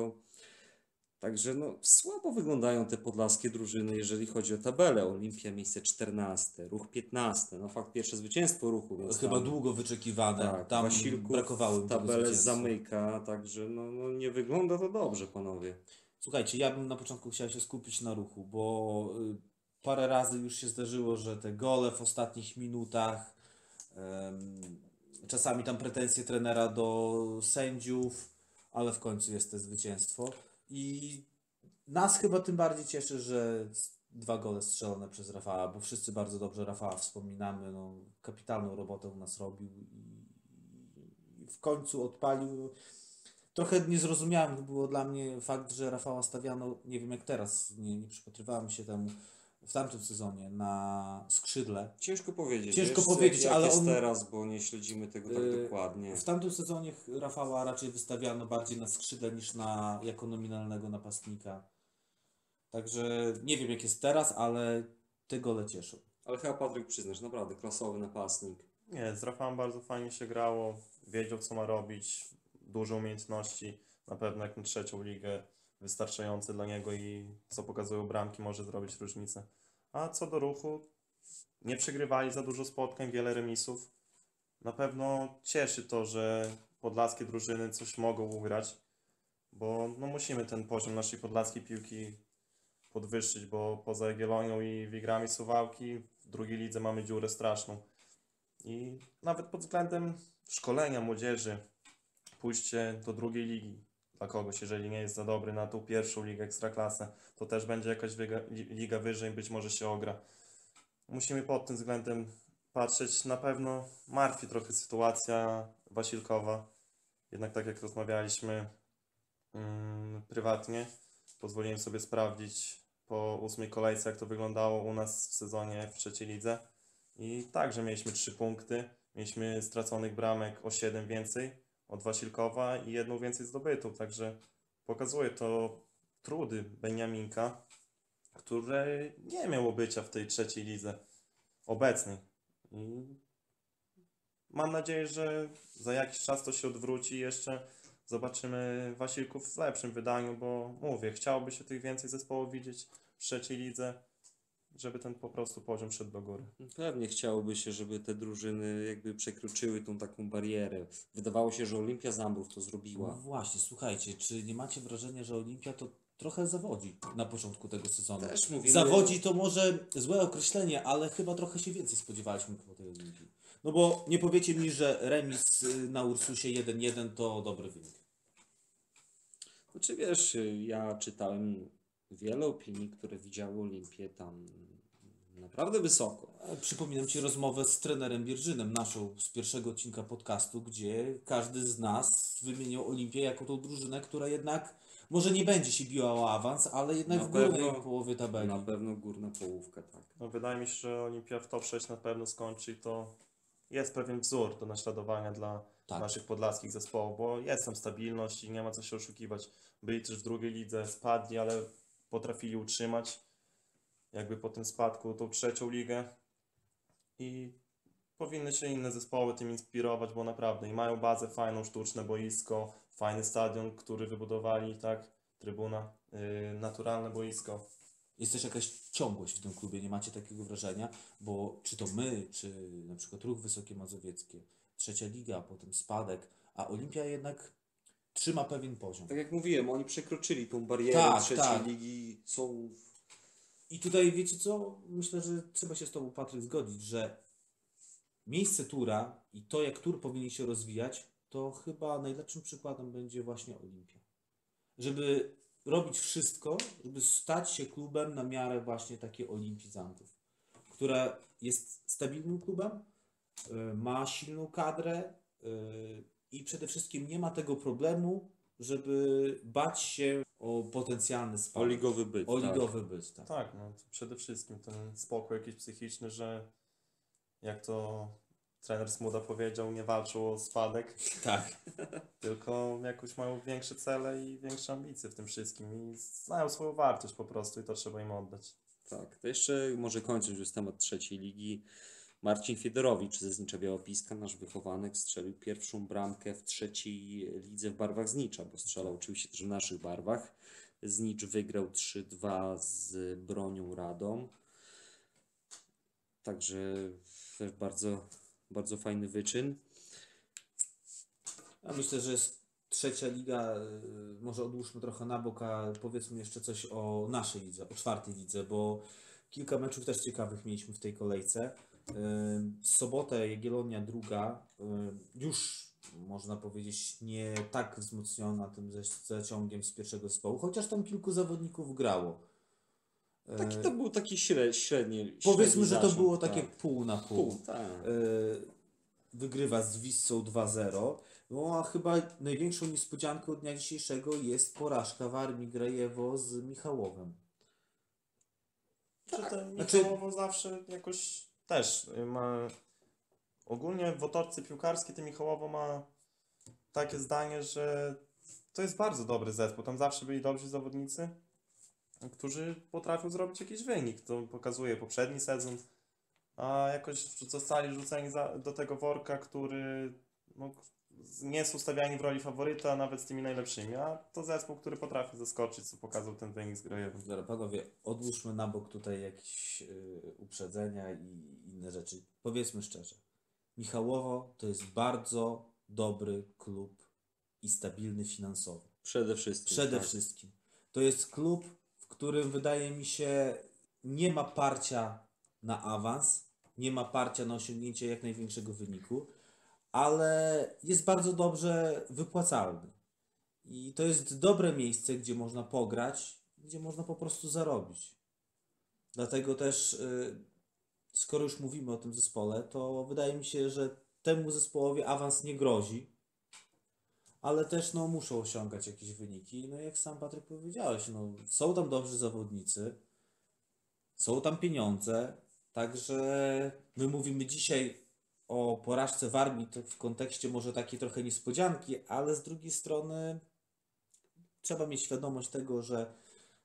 Także no, słabo wyglądają te podlaskie drużyny, jeżeli chodzi o tabelę. Olimpia miejsce 14, Ruch 15. No fakt pierwsze zwycięstwo Ruchu, więc Chyba tam, długo wyczekiwane. tak, tam Wasilków brakowało tabelę zamyka, także no, no nie wygląda to dobrze, panowie. Słuchajcie, ja bym na początku chciał się skupić na ruchu, bo y, parę razy już się zdarzyło, że te gole w ostatnich minutach, czasami tam pretensje trenera do sędziów, ale w końcu jest to zwycięstwo. I nas chyba tym bardziej cieszy, że dwa gole strzelone przez Rafała, bo wszyscy bardzo dobrze Rafała wspominamy. No, kapitalną robotę u nas robił i w końcu odpalił. Trochę niezrozumiałym było dla mnie fakt, że Rafała stawiano, nie wiem jak teraz, nie, nie przypatrywałem się temu w tamtym sezonie na skrzydle. Ciężko powiedzieć. Ciężko wiesz, powiedzieć, jak ale jest on- teraz, bo nie śledzimy tego tak Yy, dokładnie. W tamtym sezonie Rafała raczej wystawiano bardziej na skrzydle niż na, jako nominalnego napastnika. Także nie wiem jak jest teraz, ale te gole cieszą. Ale chyba Patryk przyznasz, naprawdę klasowy napastnik. Nie, z Rafałem bardzo fajnie się grało. Wiedział, co ma robić. Dużo umiejętności. Na pewno jak na trzecią ligę wystarczające dla niego i co pokazują bramki może zrobić różnicę. A co do ruchu, nie przegrywali za dużo spotkań, wiele remisów. Na pewno cieszy to, że podlaskie drużyny coś mogą ugrać, bo no musimy ten poziom naszej podlaskiej piłki podwyższyć, bo poza Jagiellonią i Wigrami Suwałki w drugiej lidze mamy dziurę straszną. I nawet pod względem szkolenia młodzieży, pójście do drugiej ligi dla kogoś, jeżeli nie jest za dobry na tą pierwszą ligę ekstraklasę, to też będzie jakaś liga, liga wyżej, być może się ogra. Musimy pod tym względem patrzeć. Na pewno martwi trochę sytuacja Wasilkowa. Jednak tak jak rozmawialiśmy mm, prywatnie, pozwoliłem sobie sprawdzić po ósmej kolejce, jak to wyglądało u nas w sezonie w trzeciej lidze. I także mieliśmy trzy punkty. Mieliśmy straconych bramek o 7 więcej od Wasilkowa i jedną więcej zdobytą. Także pokazuje to trudy Beniaminka, który nie miało bycia w tej trzeciej lidze obecnej. I mam nadzieję, że za jakiś czas to się odwróci i jeszcze zobaczymy Wasilków w lepszym wydaniu, bo mówię, chciałoby się tych więcej zespołów widzieć w trzeciej lidze, żeby ten po prostu poziom szedł do góry. Pewnie chciałoby się, żeby te drużyny jakby przekroczyły tą taką barierę. Wydawało się, że Olimpia Zambrów to No zrobiła. właśnie, słuchajcie, czy nie macie wrażenia, że Olimpia to trochę zawodzi na początku tego sezonu? Też mówimy- Zawodzi to może złe określenie, ale chyba trochę się więcej spodziewaliśmy po tej Olimpii. No bo nie powiecie mi, że remis y, na Ursusie 1-1 to dobry wynik. Znaczy wiesz, ja czytałem wiele opinii, które widziały Olimpię tam naprawdę wysoko. Przypominam Ci rozmowę z trenerem Bierżynem, naszą z pierwszego odcinka podcastu, gdzie każdy z nas wymienił Olimpię jako tą drużynę, która jednak może nie będzie się biła o awans, ale jednak Na w górnej pewno- połowie tabeli. Na pewno górna połówka, tak. No, wydaje mi się, że Olimpia w top 6 na pewno skończy i to jest pewien wzór do naśladowania dla Tak. naszych podlaskich zespołów, bo jest tam stabilność i nie ma co się oszukiwać. Byli też w drugiej lidze, spadli, ale potrafili utrzymać jakby po tym spadku tą trzecią ligę. I powinny się inne zespoły tym inspirować, bo naprawdę i mają bazę fajną, sztuczne boisko, fajny stadion, który wybudowali, tak, trybuna, yy, naturalne boisko. Jest też jakaś ciągłość w tym klubie, nie macie takiego wrażenia, bo czy to my, czy na przykład Ruch Wysokie Mazowieckie, trzecia liga, potem spadek, a Olimpia jednak trzyma pewien poziom. Tak jak mówiłem, oni przekroczyli tą barierę Tak, trzeciej tak. ligi, są I tutaj wiecie co? Myślę, że trzeba się z Tobą, Patryk, zgodzić, że miejsce Tura i to, jak Tur powinien się rozwijać, to chyba najlepszym przykładem będzie właśnie Olimpia. Żeby robić wszystko, żeby stać się klubem na miarę właśnie takiej Olimpii Zamków, która jest stabilnym klubem, y, ma silną kadrę y, i przede wszystkim nie ma tego problemu, żeby bać się o potencjalny o spadek. ligowy byt. O tak. ligowy byt, tak. Tak, no to przede wszystkim ten spokój jakiś psychiczny, że jak to trener Smuda powiedział, nie walczą o spadek, Tak. tylko jakoś mają większe cele i większe ambicje w tym wszystkim i znają swoją wartość po prostu i to trzeba im oddać. Tak, to jeszcze może kończąc już temat trzeciej ligi. Marcin Fiedorowicz ze Znicza Białopiska, nasz wychowanek, strzelił pierwszą bramkę w trzeciej lidze w barwach Znicza, bo strzelał oczywiście też w naszych barwach. Znicz wygrał 3-2 z Bronią Radą. Także też bardzo, bardzo fajny wyczyn. Ja myślę, że jest trzecia liga, y, może odłóżmy trochę na bok, a powiedzmy jeszcze coś o naszej lidze, o czwartej lidze, bo kilka meczów też ciekawych mieliśmy w tej kolejce. W sobotę Jagiellonia druga, już można powiedzieć nie tak wzmocniona tym ze- zaciągiem z pierwszego zespołu, chociaż tam kilku zawodników grało. Taki to był taki średni, średni Powiedzmy, średni że to było takie tak. pół na pół. pół. Tak. E, wygrywa z Wissą 2-0. No a chyba największą niespodzianką dnia dzisiejszego jest porażka w Armii Grajewo z Michałowem. Że ten Znaczy- Michałowo zawsze jakoś też y, ma... Ogólnie w otoczce piłkarskiej ten Michałowo ma takie zdanie, że to jest bardzo dobry zespół. Tam zawsze byli dobrzy zawodnicy, którzy potrafią zrobić jakiś wynik. To pokazuje poprzedni sezon. A jakoś zostali rzuceni do tego worka, który no, nie są stawiani w roli faworyta, nawet z tymi najlepszymi. A to zespół, który potrafi zaskoczyć, co pokazał ten wynik z Grajewem. Dobra, panowie, odłóżmy na bok tutaj jakieś y, uprzedzenia i inne rzeczy. Powiedzmy szczerze, Michałowo to jest bardzo dobry klub i stabilny finansowo. Przede wszystkim. Przede tak. wszystkim. To jest klub, w którym wydaje mi się nie ma parcia na awans, nie ma parcia na osiągnięcie jak największego wyniku, ale jest bardzo dobrze wypłacalny. I to jest dobre miejsce, gdzie można pograć, gdzie można po prostu zarobić. Dlatego też, y, skoro już mówimy o tym zespole, to wydaje mi się, że temu zespołowi awans nie grozi ale też no, muszą osiągać jakieś wyniki. No jak sam Patryk powiedziałeś, no, są tam dobrzy zawodnicy, są tam pieniądze, także my mówimy dzisiaj o porażce w armii w kontekście może takiej trochę niespodzianki, ale z drugiej strony trzeba mieć świadomość tego, że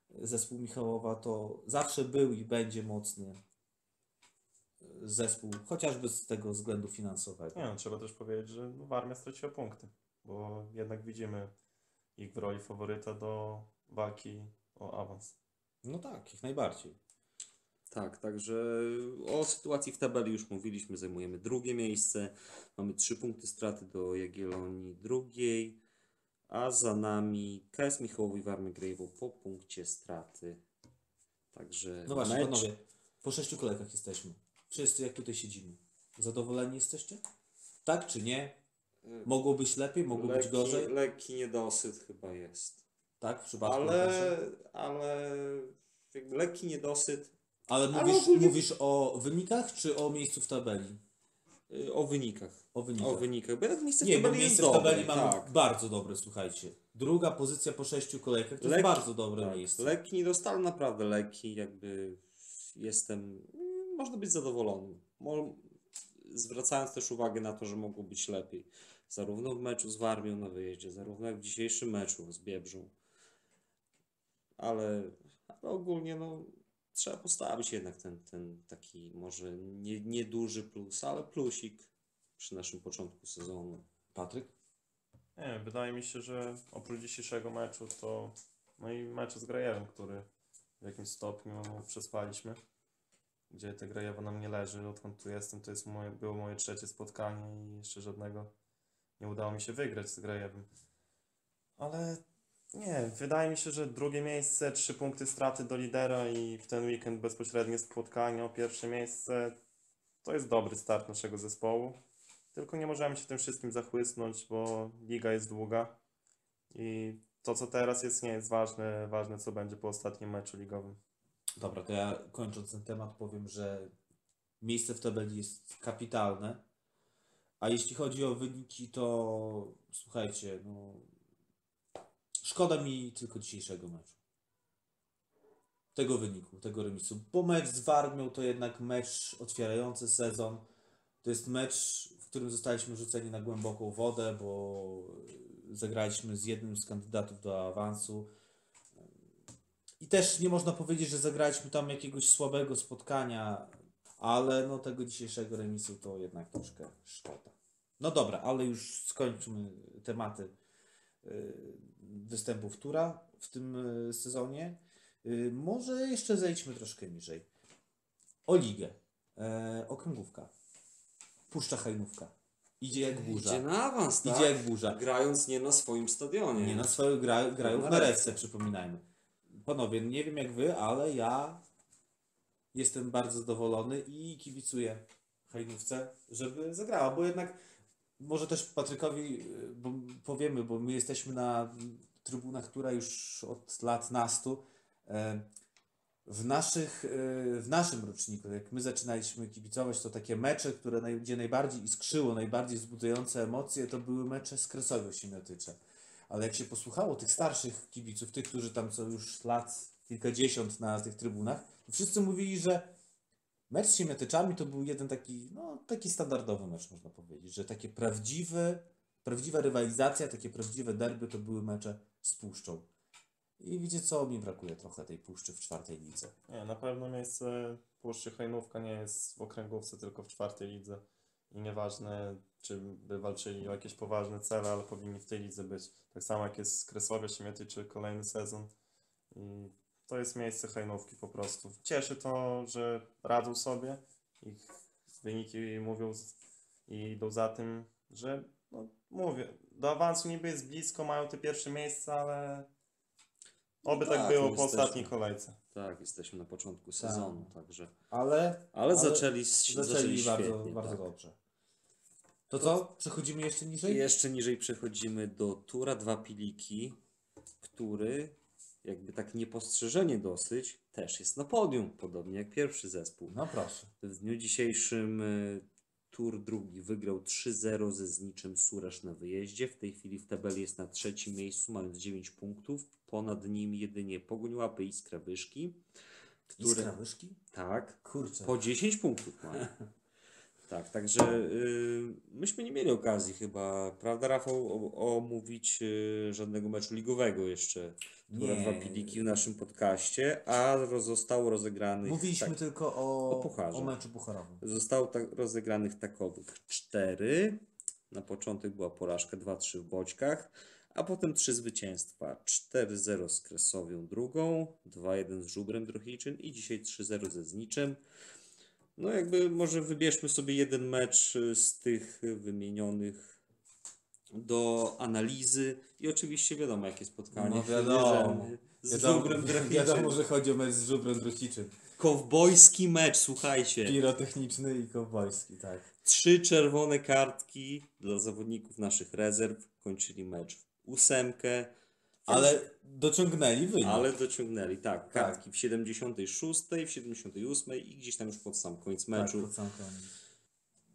zespół Michałowa to zawsze był i będzie mocny zespół, chociażby z tego względu finansowego. Nie no, trzeba też powiedzieć, że Warmia straciła punkty, bo jednak widzimy ich w roli faworyta do walki o awans. No tak, jak najbardziej. Tak, także o sytuacji w tabeli już mówiliśmy, zajmujemy drugie miejsce, mamy trzy punkty straty do Jagiellonii drugiej, a za nami KS Michałowo i Warmy Grejwo po punkcie straty. Także No właśnie, mecz, panowie, po sześciu kolejkach jesteśmy. Wszyscy jak tutaj siedzimy. Zadowoleni jesteście? Tak czy nie? Mogło być lepiej, mogło być gorzej? lekki niedosyt chyba jest, Tak, w przypadku ale, ale jakby lekki niedosyt Ale mówisz, ogólnie- mówisz o wynikach czy o miejscu w tabeli? y, o wynikach. O wynikach. O wynikach, bo jednak miejsce w Nie, bo tabeli jest miejsce w dobre, tabeli mamy tak. bardzo dobre, słuchajcie. Druga pozycja po sześciu kolejkach to Lekki- jest bardzo dobre Tak, miejsce. lekki niedosyt, ale naprawdę lekki, jakby jestem, mm, można być zadowolonym. Mo- Zwracając też uwagę na to, że mogło być lepiej. Zarówno w meczu z Warmią na wyjeździe, zarówno jak w dzisiejszym meczu z Biebrzą. Ale, ale ogólnie no, trzeba postawić jednak ten, ten taki może nie, nieduży plus, ale plusik przy naszym początku sezonu. Patryk? Nie wydaje mi się, że oprócz dzisiejszego meczu to no i mecz z Grajewem, który w jakimś stopniu przespaliśmy, gdzie te Grajewo nam nie leży, odkąd tu jestem, to jest moje, było moje trzecie spotkanie i jeszcze żadnego nie udało mi się wygrać z Grajewem. Ale nie, wydaje mi się, że drugie miejsce, trzy punkty straty do lidera i w ten weekend bezpośrednie spotkanie o pierwsze miejsce to jest dobry start naszego zespołu. Tylko nie możemy się tym wszystkim zachłysnąć, bo liga jest długa i to, co teraz jest, nie jest ważne. Ważne, co będzie po ostatnim meczu ligowym. Dobra, to ja kończąc ten temat powiem, że miejsce w tabeli jest kapitalne. A jeśli chodzi o wyniki, to słuchajcie, no szkoda mi tylko dzisiejszego meczu. Tego wyniku, tego remisu. Bo mecz z Warmią to jednak mecz otwierający sezon. To jest mecz, w którym zostaliśmy rzuceni na głęboką wodę, bo zagraliśmy z jednym z kandydatów do awansu. I też nie można powiedzieć, że zagraliśmy tam jakiegoś słabego spotkania, ale no tego dzisiejszego remisu to jednak troszkę szkoda. No dobra, ale już skończmy tematy występów Tura w tym y, sezonie. Y, Może jeszcze zejdźmy troszkę niżej. O ligę. E, okręgówka. Puszcza Hajnówka. Idzie jak burza. Idzie na awans, tak? Idzie jak burza. Grając nie na swoim stadionie. Nie na swoją gra, grają w Na Narewce, przypominajmy. Panowie, nie wiem jak wy, ale ja jestem bardzo zadowolony i kibicuję Hajnówce, żeby zagrała, bo jednak może też Patrykowi y, bo powiemy, bo my jesteśmy na trybunach, która już od lat nastu. e, W, naszych, e, w naszym roczniku, jak my zaczynaliśmy kibicować, to takie mecze, które naj, gdzie najbardziej iskrzyło, najbardziej wzbudzające emocje, to były mecze z Kresową Siemiatycze. Ale jak się posłuchało tych starszych kibiców, tych, którzy tam są już lat kilkadziesiąt na tych trybunach, to wszyscy mówili, że mecz z Siemiatyczami to był jeden taki, no taki standardowy mecz, można powiedzieć, że takie prawdziwe, prawdziwa rywalizacja, takie prawdziwe derby to były mecze z Puszczą. I wiecie co, mi brakuje trochę tej Puszczy w czwartej lidze. Nie, na pewno miejsce Puszczy Hajnówka nie jest w okręgówce, tylko w czwartej lidze. I nieważne, czy by walczyli o jakieś poważne cele, ale powinni w tej lidze być. Tak samo jak jest z Kresławia Siemiatyczy kolejny sezon. To jest miejsce Hajnówki po prostu. Cieszy to, że radzą sobie. Ich wyniki mówią i idą za tym, że no, mówię, do awansu niby jest blisko, mają te pierwsze miejsca, ale oby No tak, tak, było no po jesteśmy. ostatniej kolejce. Tak, jesteśmy na początku sezonu, także. Ale, Ale, zaczęli, zaczęli, zaczęli bardzo, świetnie, bardzo tak. dobrze. To co? Przechodzimy jeszcze niżej? jeszcze niżej przechodzimy do Tura Dwa Piliki, który jakby tak niepostrzeżenie dosyć też jest na podium, podobnie jak pierwszy zespół. No proszę. W dniu dzisiejszym y, Tur drugi wygrał 3-0 ze Zniczem Suresz na wyjeździe. W tej chwili w tabeli jest na trzecim miejscu, mając 9 punktów. Ponad nim jedynie Pogoń Łapy i Skrawyszki, które Iskra Wyszki? tak, Kurczę. po 10 punktów mają. Tak, także y, myśmy nie mieli okazji chyba, prawda Rafał, o- omówić y, żadnego meczu ligowego jeszcze, Nie. dwa piliki w naszym podcaście, a zostało rozegranych... Mówiliśmy tak, tylko o, o pucharze. o meczu pucharowym. Zostało tak rozegranych takowych cztery. Na początek była porażka 2-3 w Boćkach, a potem trzy zwycięstwa. 4-0 z Kresowią drugą, 2-1 z Żubrem Drohiczyn i dzisiaj 3-0 ze Zniczem. No jakby może wybierzmy sobie jeden mecz y, z tych y, wymienionych do analizy i oczywiście wiadomo jakie spotkanie. No wiadomo. Z Wiadomo, Żubrem wiadomo, że chodzi o mecz z Żubrem Drohiczyn. Kowbojski mecz, słuchajcie. Pirotechniczny i kowbojski, tak. Trzy czerwone kartki dla zawodników naszych rezerw. Kończyli mecz w ósemkę. Ale dociągnęli wynik. Ale dociągnęli, tak. Tak. Kartki w 76, w 78 i gdzieś tam już pod sam koniec Tak, meczu. pod sam koniec.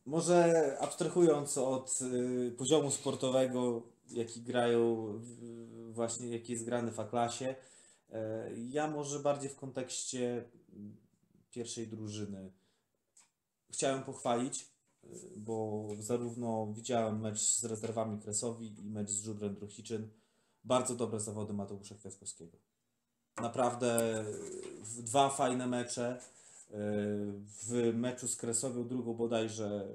Może abstrahując od y, poziomu sportowego, jaki grają, w, właśnie jaki jest grany w A-klasie, y, ja może bardziej w kontekście pierwszej drużyny chciałem pochwalić, y, bo zarówno widziałem mecz z rezerwami Kresowi i mecz z Żubrem Druchiczyn. Bardzo dobre zawody Mateusza Kwiatkowskiego. Naprawdę dwa fajne mecze. W meczu z Kresowią drugą bodajże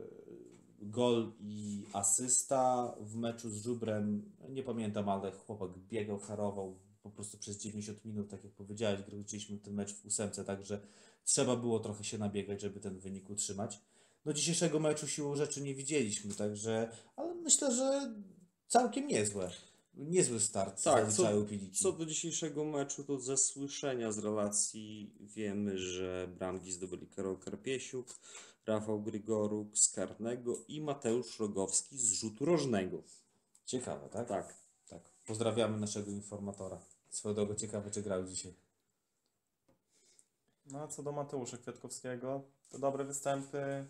gol i asysta. W meczu z Żubrem, nie pamiętam, ale chłopak biegał, harował po prostu przez 90 minut, tak jak powiedziałeś, graliśmy ten mecz w ósemce, także trzeba było trochę się nabiegać, żeby ten wynik utrzymać. No dzisiejszego meczu siłą rzeczy nie widzieliśmy, także, ale myślę, że całkiem niezłe. Niezły start Tak, zaliczają Piliki. Co do dzisiejszego meczu, to ze słyszenia z relacji wiemy, że bramki zdobyli Karol Karpiesiuk, Rafał Grygoruk z karnego i Mateusz Rogowski z rzutu rożnego. Ciekawe, tak? Tak. Tak. Pozdrawiamy naszego informatora. Swoją drogą ciekawe, czy grał dzisiaj. No a co do Mateusza Kwiatkowskiego, to dobre występy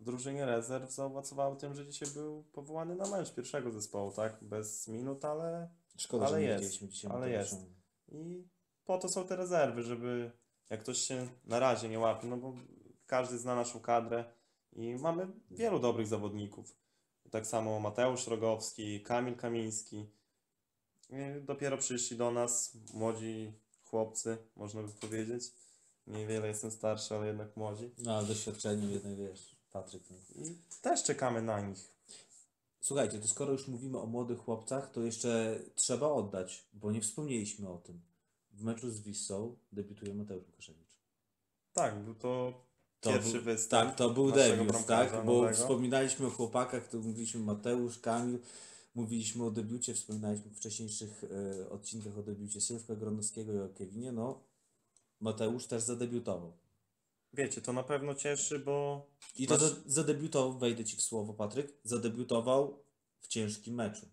w drużynie rezerw zaowocowały tym, że dzisiaj był powołany na mecz pierwszego zespołu, tak? Bez minut, ale Szkoda, Ale że nie jest, widzieliśmy dzisiaj ale Mateusza. jest. i po to są te rezerwy, żeby jak ktoś się na razie nie łapie, no bo każdy zna naszą kadrę i mamy wielu dobrych zawodników. Tak samo Mateusz Rogowski, Kamil Kamiński. I dopiero przyszli do nas młodzi chłopcy, można by powiedzieć. Niewiele jestem starszy, ale jednak młodzi. No, ale doświadczeniem jednak wiesz, Patryk. Też czekamy na nich. Słuchajcie, to skoro już mówimy o młodych chłopcach, to jeszcze trzeba oddać, bo nie wspomnieliśmy o tym. W meczu z Wissą debiutuje Mateusz Łukaszewicz. Tak, był to, To pierwszy był, występ. Tak, to był debiut, tak? Bo wspominaliśmy o chłopakach, to mówiliśmy Mateusz, Kamil, mówiliśmy o debiucie, wspominaliśmy w wcześniejszych e, odcinkach o debiucie Sylwka Gronowskiego i o Kevinie, no Mateusz też zadebiutował. Wiecie, to na pewno cieszy, bo I to Masz- za- zadebiutował, wejdę Ci w słowo Patryk, zadebiutował w ciężkim meczu.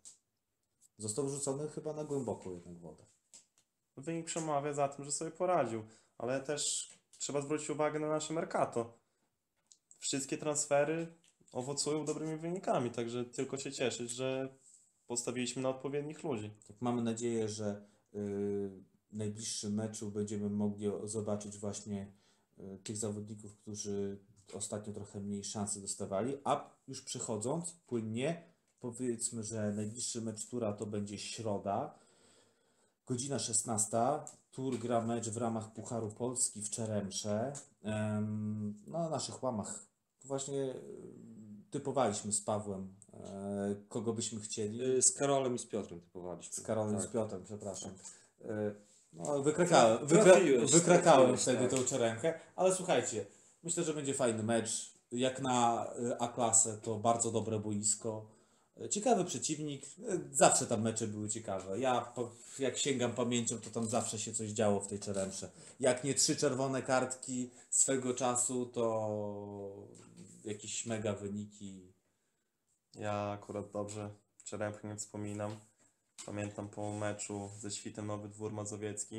Został rzucony chyba na głęboką jednak wodę. wynik przemawia za tym, że sobie poradził. Ale też trzeba zwrócić uwagę na nasze Mercato. Wszystkie transfery owocują dobrymi wynikami, także tylko się cieszyć, że postawiliśmy na odpowiednich ludzi. Tak mamy nadzieję, że y, w najbliższym meczu będziemy mogli zobaczyć właśnie tych zawodników, którzy ostatnio trochę mniej szansy dostawali, a już przechodząc płynnie, powiedzmy, że najbliższy mecz tura to będzie środa, godzina 16. Tur gra mecz w ramach Pucharu Polski w Czeremsze. Em, no, na naszych łamach właśnie y, typowaliśmy z Pawłem, e, kogo byśmy chcieli. Y, Z Karolem i z Piotrem typowaliśmy. Z Karolem tak. z Piotrem, przepraszam. No, wykrakałem, wykra, trafiłeś, wykrakałem trafiłeś, wtedy tak. tą czeremkę, ale słuchajcie, myślę, że będzie fajny mecz. Jak na y, A-klasę to bardzo dobre boisko. Ciekawy przeciwnik, y, zawsze tam mecze były ciekawe. Ja jak sięgam pamięcią, to tam zawsze się coś działo w tej czeremsze. Jak nie trzy czerwone kartki swego czasu, to jakieś mega wyniki. Ja akurat dobrze Czeremchy nie wspominam. Pamiętam po meczu ze Świtem Nowy Dwór Mazowiecki.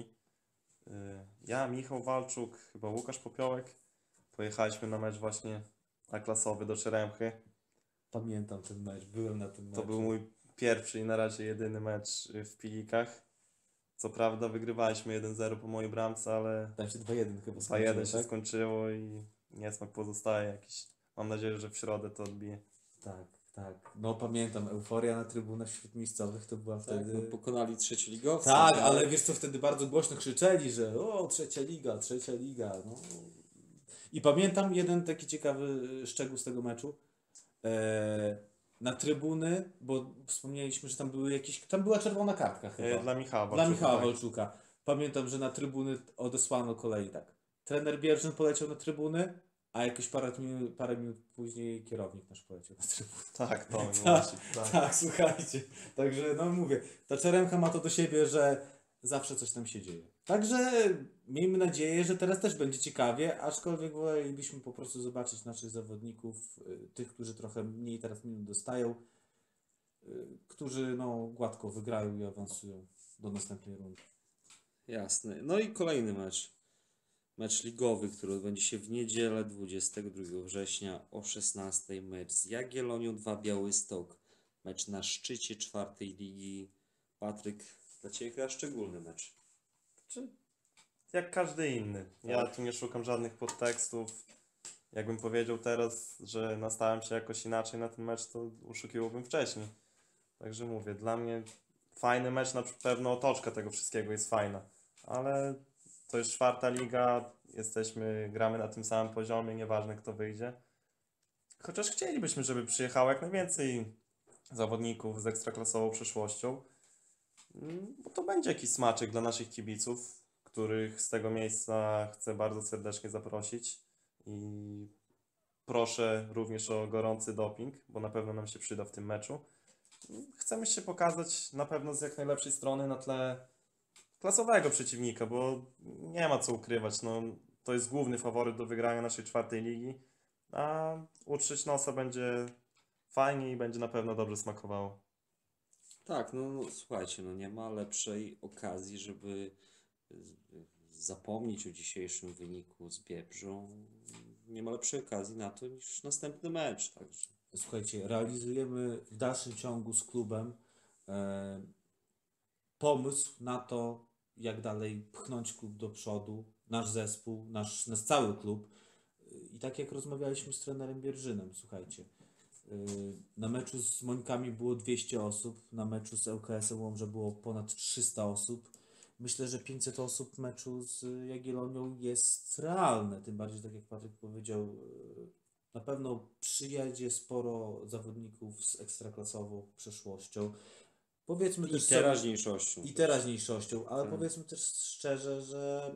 Y, Ja, Michał Walczuk, chyba Łukasz Popiołek. Pojechaliśmy na mecz właśnie A-klasowy do Czeremchy. Pamiętam ten mecz, byłem na tym meczu. To był mój pierwszy i na razie jedyny mecz y, w Pilikach. Co prawda wygrywaliśmy 1-0 po mojej bramce, ale Tam się 2-1 chyba 2-1 skończyło, się tak? skończyło i niesmak pozostaje jakiś Mam nadzieję, że w środę to odbije. Tak, tak. No pamiętam, euforia na trybunach wśród miejscowych to była Tak, wtedy... no, pokonali trzecioligowców. Tak, ale wiesz co, wtedy bardzo głośno krzyczeli, że o, trzecia liga, trzecia liga. No. I pamiętam jeden taki ciekawy szczegół z tego meczu. E, na trybuny, bo wspomnieliśmy, że tam były jakieś, tam była czerwona kartka chyba. E, Dla Michała Dla Walczuka, Michała tak. Walczuka. Pamiętam, że na trybuny odesłano kolei tak. Trener Bierzyn poleciał na trybuny, a jakoś parę minut, parę minut później kierownik nasz poleciał na trybuny. Tak, to Tak, właśnie. Tak. Tak, słuchajcie. Także no mówię, ta czeremka ma to do siebie, że zawsze coś tam się dzieje. Także miejmy nadzieję, że teraz też będzie ciekawie, aczkolwiek wolelibyśmy po prostu zobaczyć naszych zawodników, y, tych, którzy trochę mniej teraz minut dostają, y, którzy no gładko wygrają i awansują do następnej rundy. Jasne. No i kolejny mecz. Mecz ligowy, który odbędzie się w niedzielę 22 września o 16. Mecz z Jagiellonią 2 Białystok. Mecz na szczycie czwartej ligi. Patryk, dla Ciebie chyba szczególny mecz. Czy jak każdy inny. Ja Tak. tu nie szukam żadnych podtekstów. Jakbym powiedział teraz, że nastawiam się jakoś inaczej na ten mecz, to uszukiwałbym wcześniej. Także mówię, dla mnie fajny mecz, na pewno otoczka tego wszystkiego jest fajna. Ale to jest czwarta liga, jesteśmy, gramy na tym samym poziomie, nieważne kto wyjdzie. Chociaż chcielibyśmy, żeby przyjechało jak najwięcej zawodników z ekstraklasową przyszłością. Mm, Bo to będzie jakiś smaczek dla naszych kibiców, których z tego miejsca chcę bardzo serdecznie zaprosić. I proszę również o gorący doping, bo na pewno nam się przyda w tym meczu. Chcemy się pokazać na pewno z jak najlepszej strony na tle klasowego przeciwnika, bo nie ma co ukrywać. No, to jest główny faworyt do wygrania naszej czwartej ligi, a utrzeć nosa będzie fajnie i będzie na pewno dobrze smakowało. Tak, no, no słuchajcie, no nie ma lepszej okazji, żeby zapomnieć o dzisiejszym wyniku z Biebrzą. Nie ma lepszej okazji na to niż następny mecz. Także Słuchajcie, realizujemy w dalszym ciągu z klubem e, pomysł na to, jak dalej pchnąć klub do przodu, nasz zespół, nasz, nasz cały klub. I tak jak rozmawialiśmy z trenerem Bierżynem, słuchajcie, e, na meczu z Mońkami było 200 osób, na meczu z ŁKS-em Łomża było ponad 300 osób. Myślę, że 500 osób w meczu z Jagiellonią jest realne, tym bardziej, tak jak Patryk powiedział, e, na pewno przyjedzie sporo zawodników z ekstraklasową przeszłością. Powiedzmy i też sobie- teraźniejszością. i teraźniejszością, ale Tak. powiedzmy też szczerze, że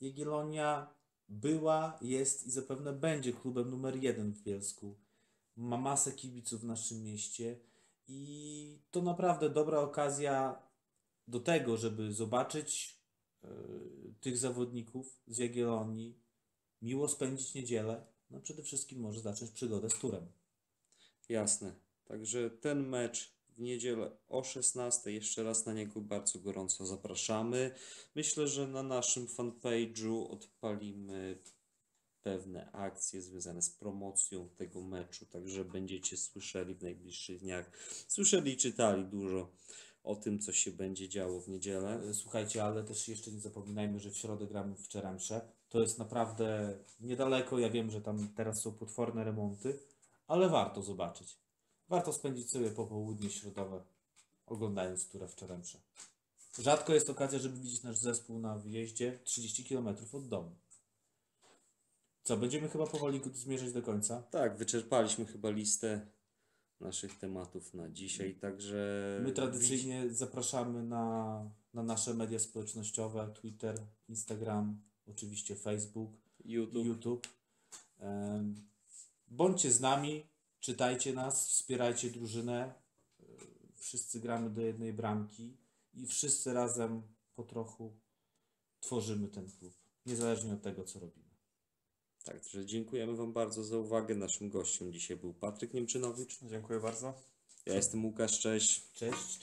Jagiellonia była, jest i zapewne będzie klubem numer jeden w Bielsku. Ma masę kibiców w naszym mieście i to naprawdę dobra okazja do tego, żeby zobaczyć e, tych zawodników z Jagiellonii, miło spędzić niedzielę, no przede wszystkim może zacząć przygodę z turem. Jasne. Także ten mecz w niedzielę o 16. Jeszcze raz na niego bardzo gorąco zapraszamy. Myślę, że na naszym fanpage'u odpalimy pewne akcje związane z promocją tego meczu, także będziecie słyszeli w najbliższych dniach, słyszeli i czytali dużo o tym, co się będzie działo w niedzielę. Słuchajcie, ale też jeszcze nie zapominajmy, że w środę gramy w. To jest naprawdę niedaleko. Ja wiem, że tam teraz są potworne remonty, ale warto zobaczyć. Warto spędzić sobie popołudnie środowe oglądając turę w Czeremsze. Rzadko jest okazja, żeby widzieć nasz zespół na wyjeździe 30 km od domu. Co, będziemy chyba powoli zmierzać do końca. Tak, wyczerpaliśmy chyba listę naszych tematów na dzisiaj, także My tradycyjnie zapraszamy na, na nasze media społecznościowe, Twitter, Instagram, oczywiście Facebook. YouTube. YouTube. Bądźcie z nami, czytajcie nas, wspierajcie drużynę. Wszyscy gramy do jednej bramki i wszyscy razem po trochu tworzymy ten klub, niezależnie od tego, co robimy. Także dziękujemy Wam bardzo za uwagę. Naszym gościem dzisiaj był Patryk Niemczynowicz. Dziękuję bardzo. Ja jestem Łukasz, cześć. Cześć.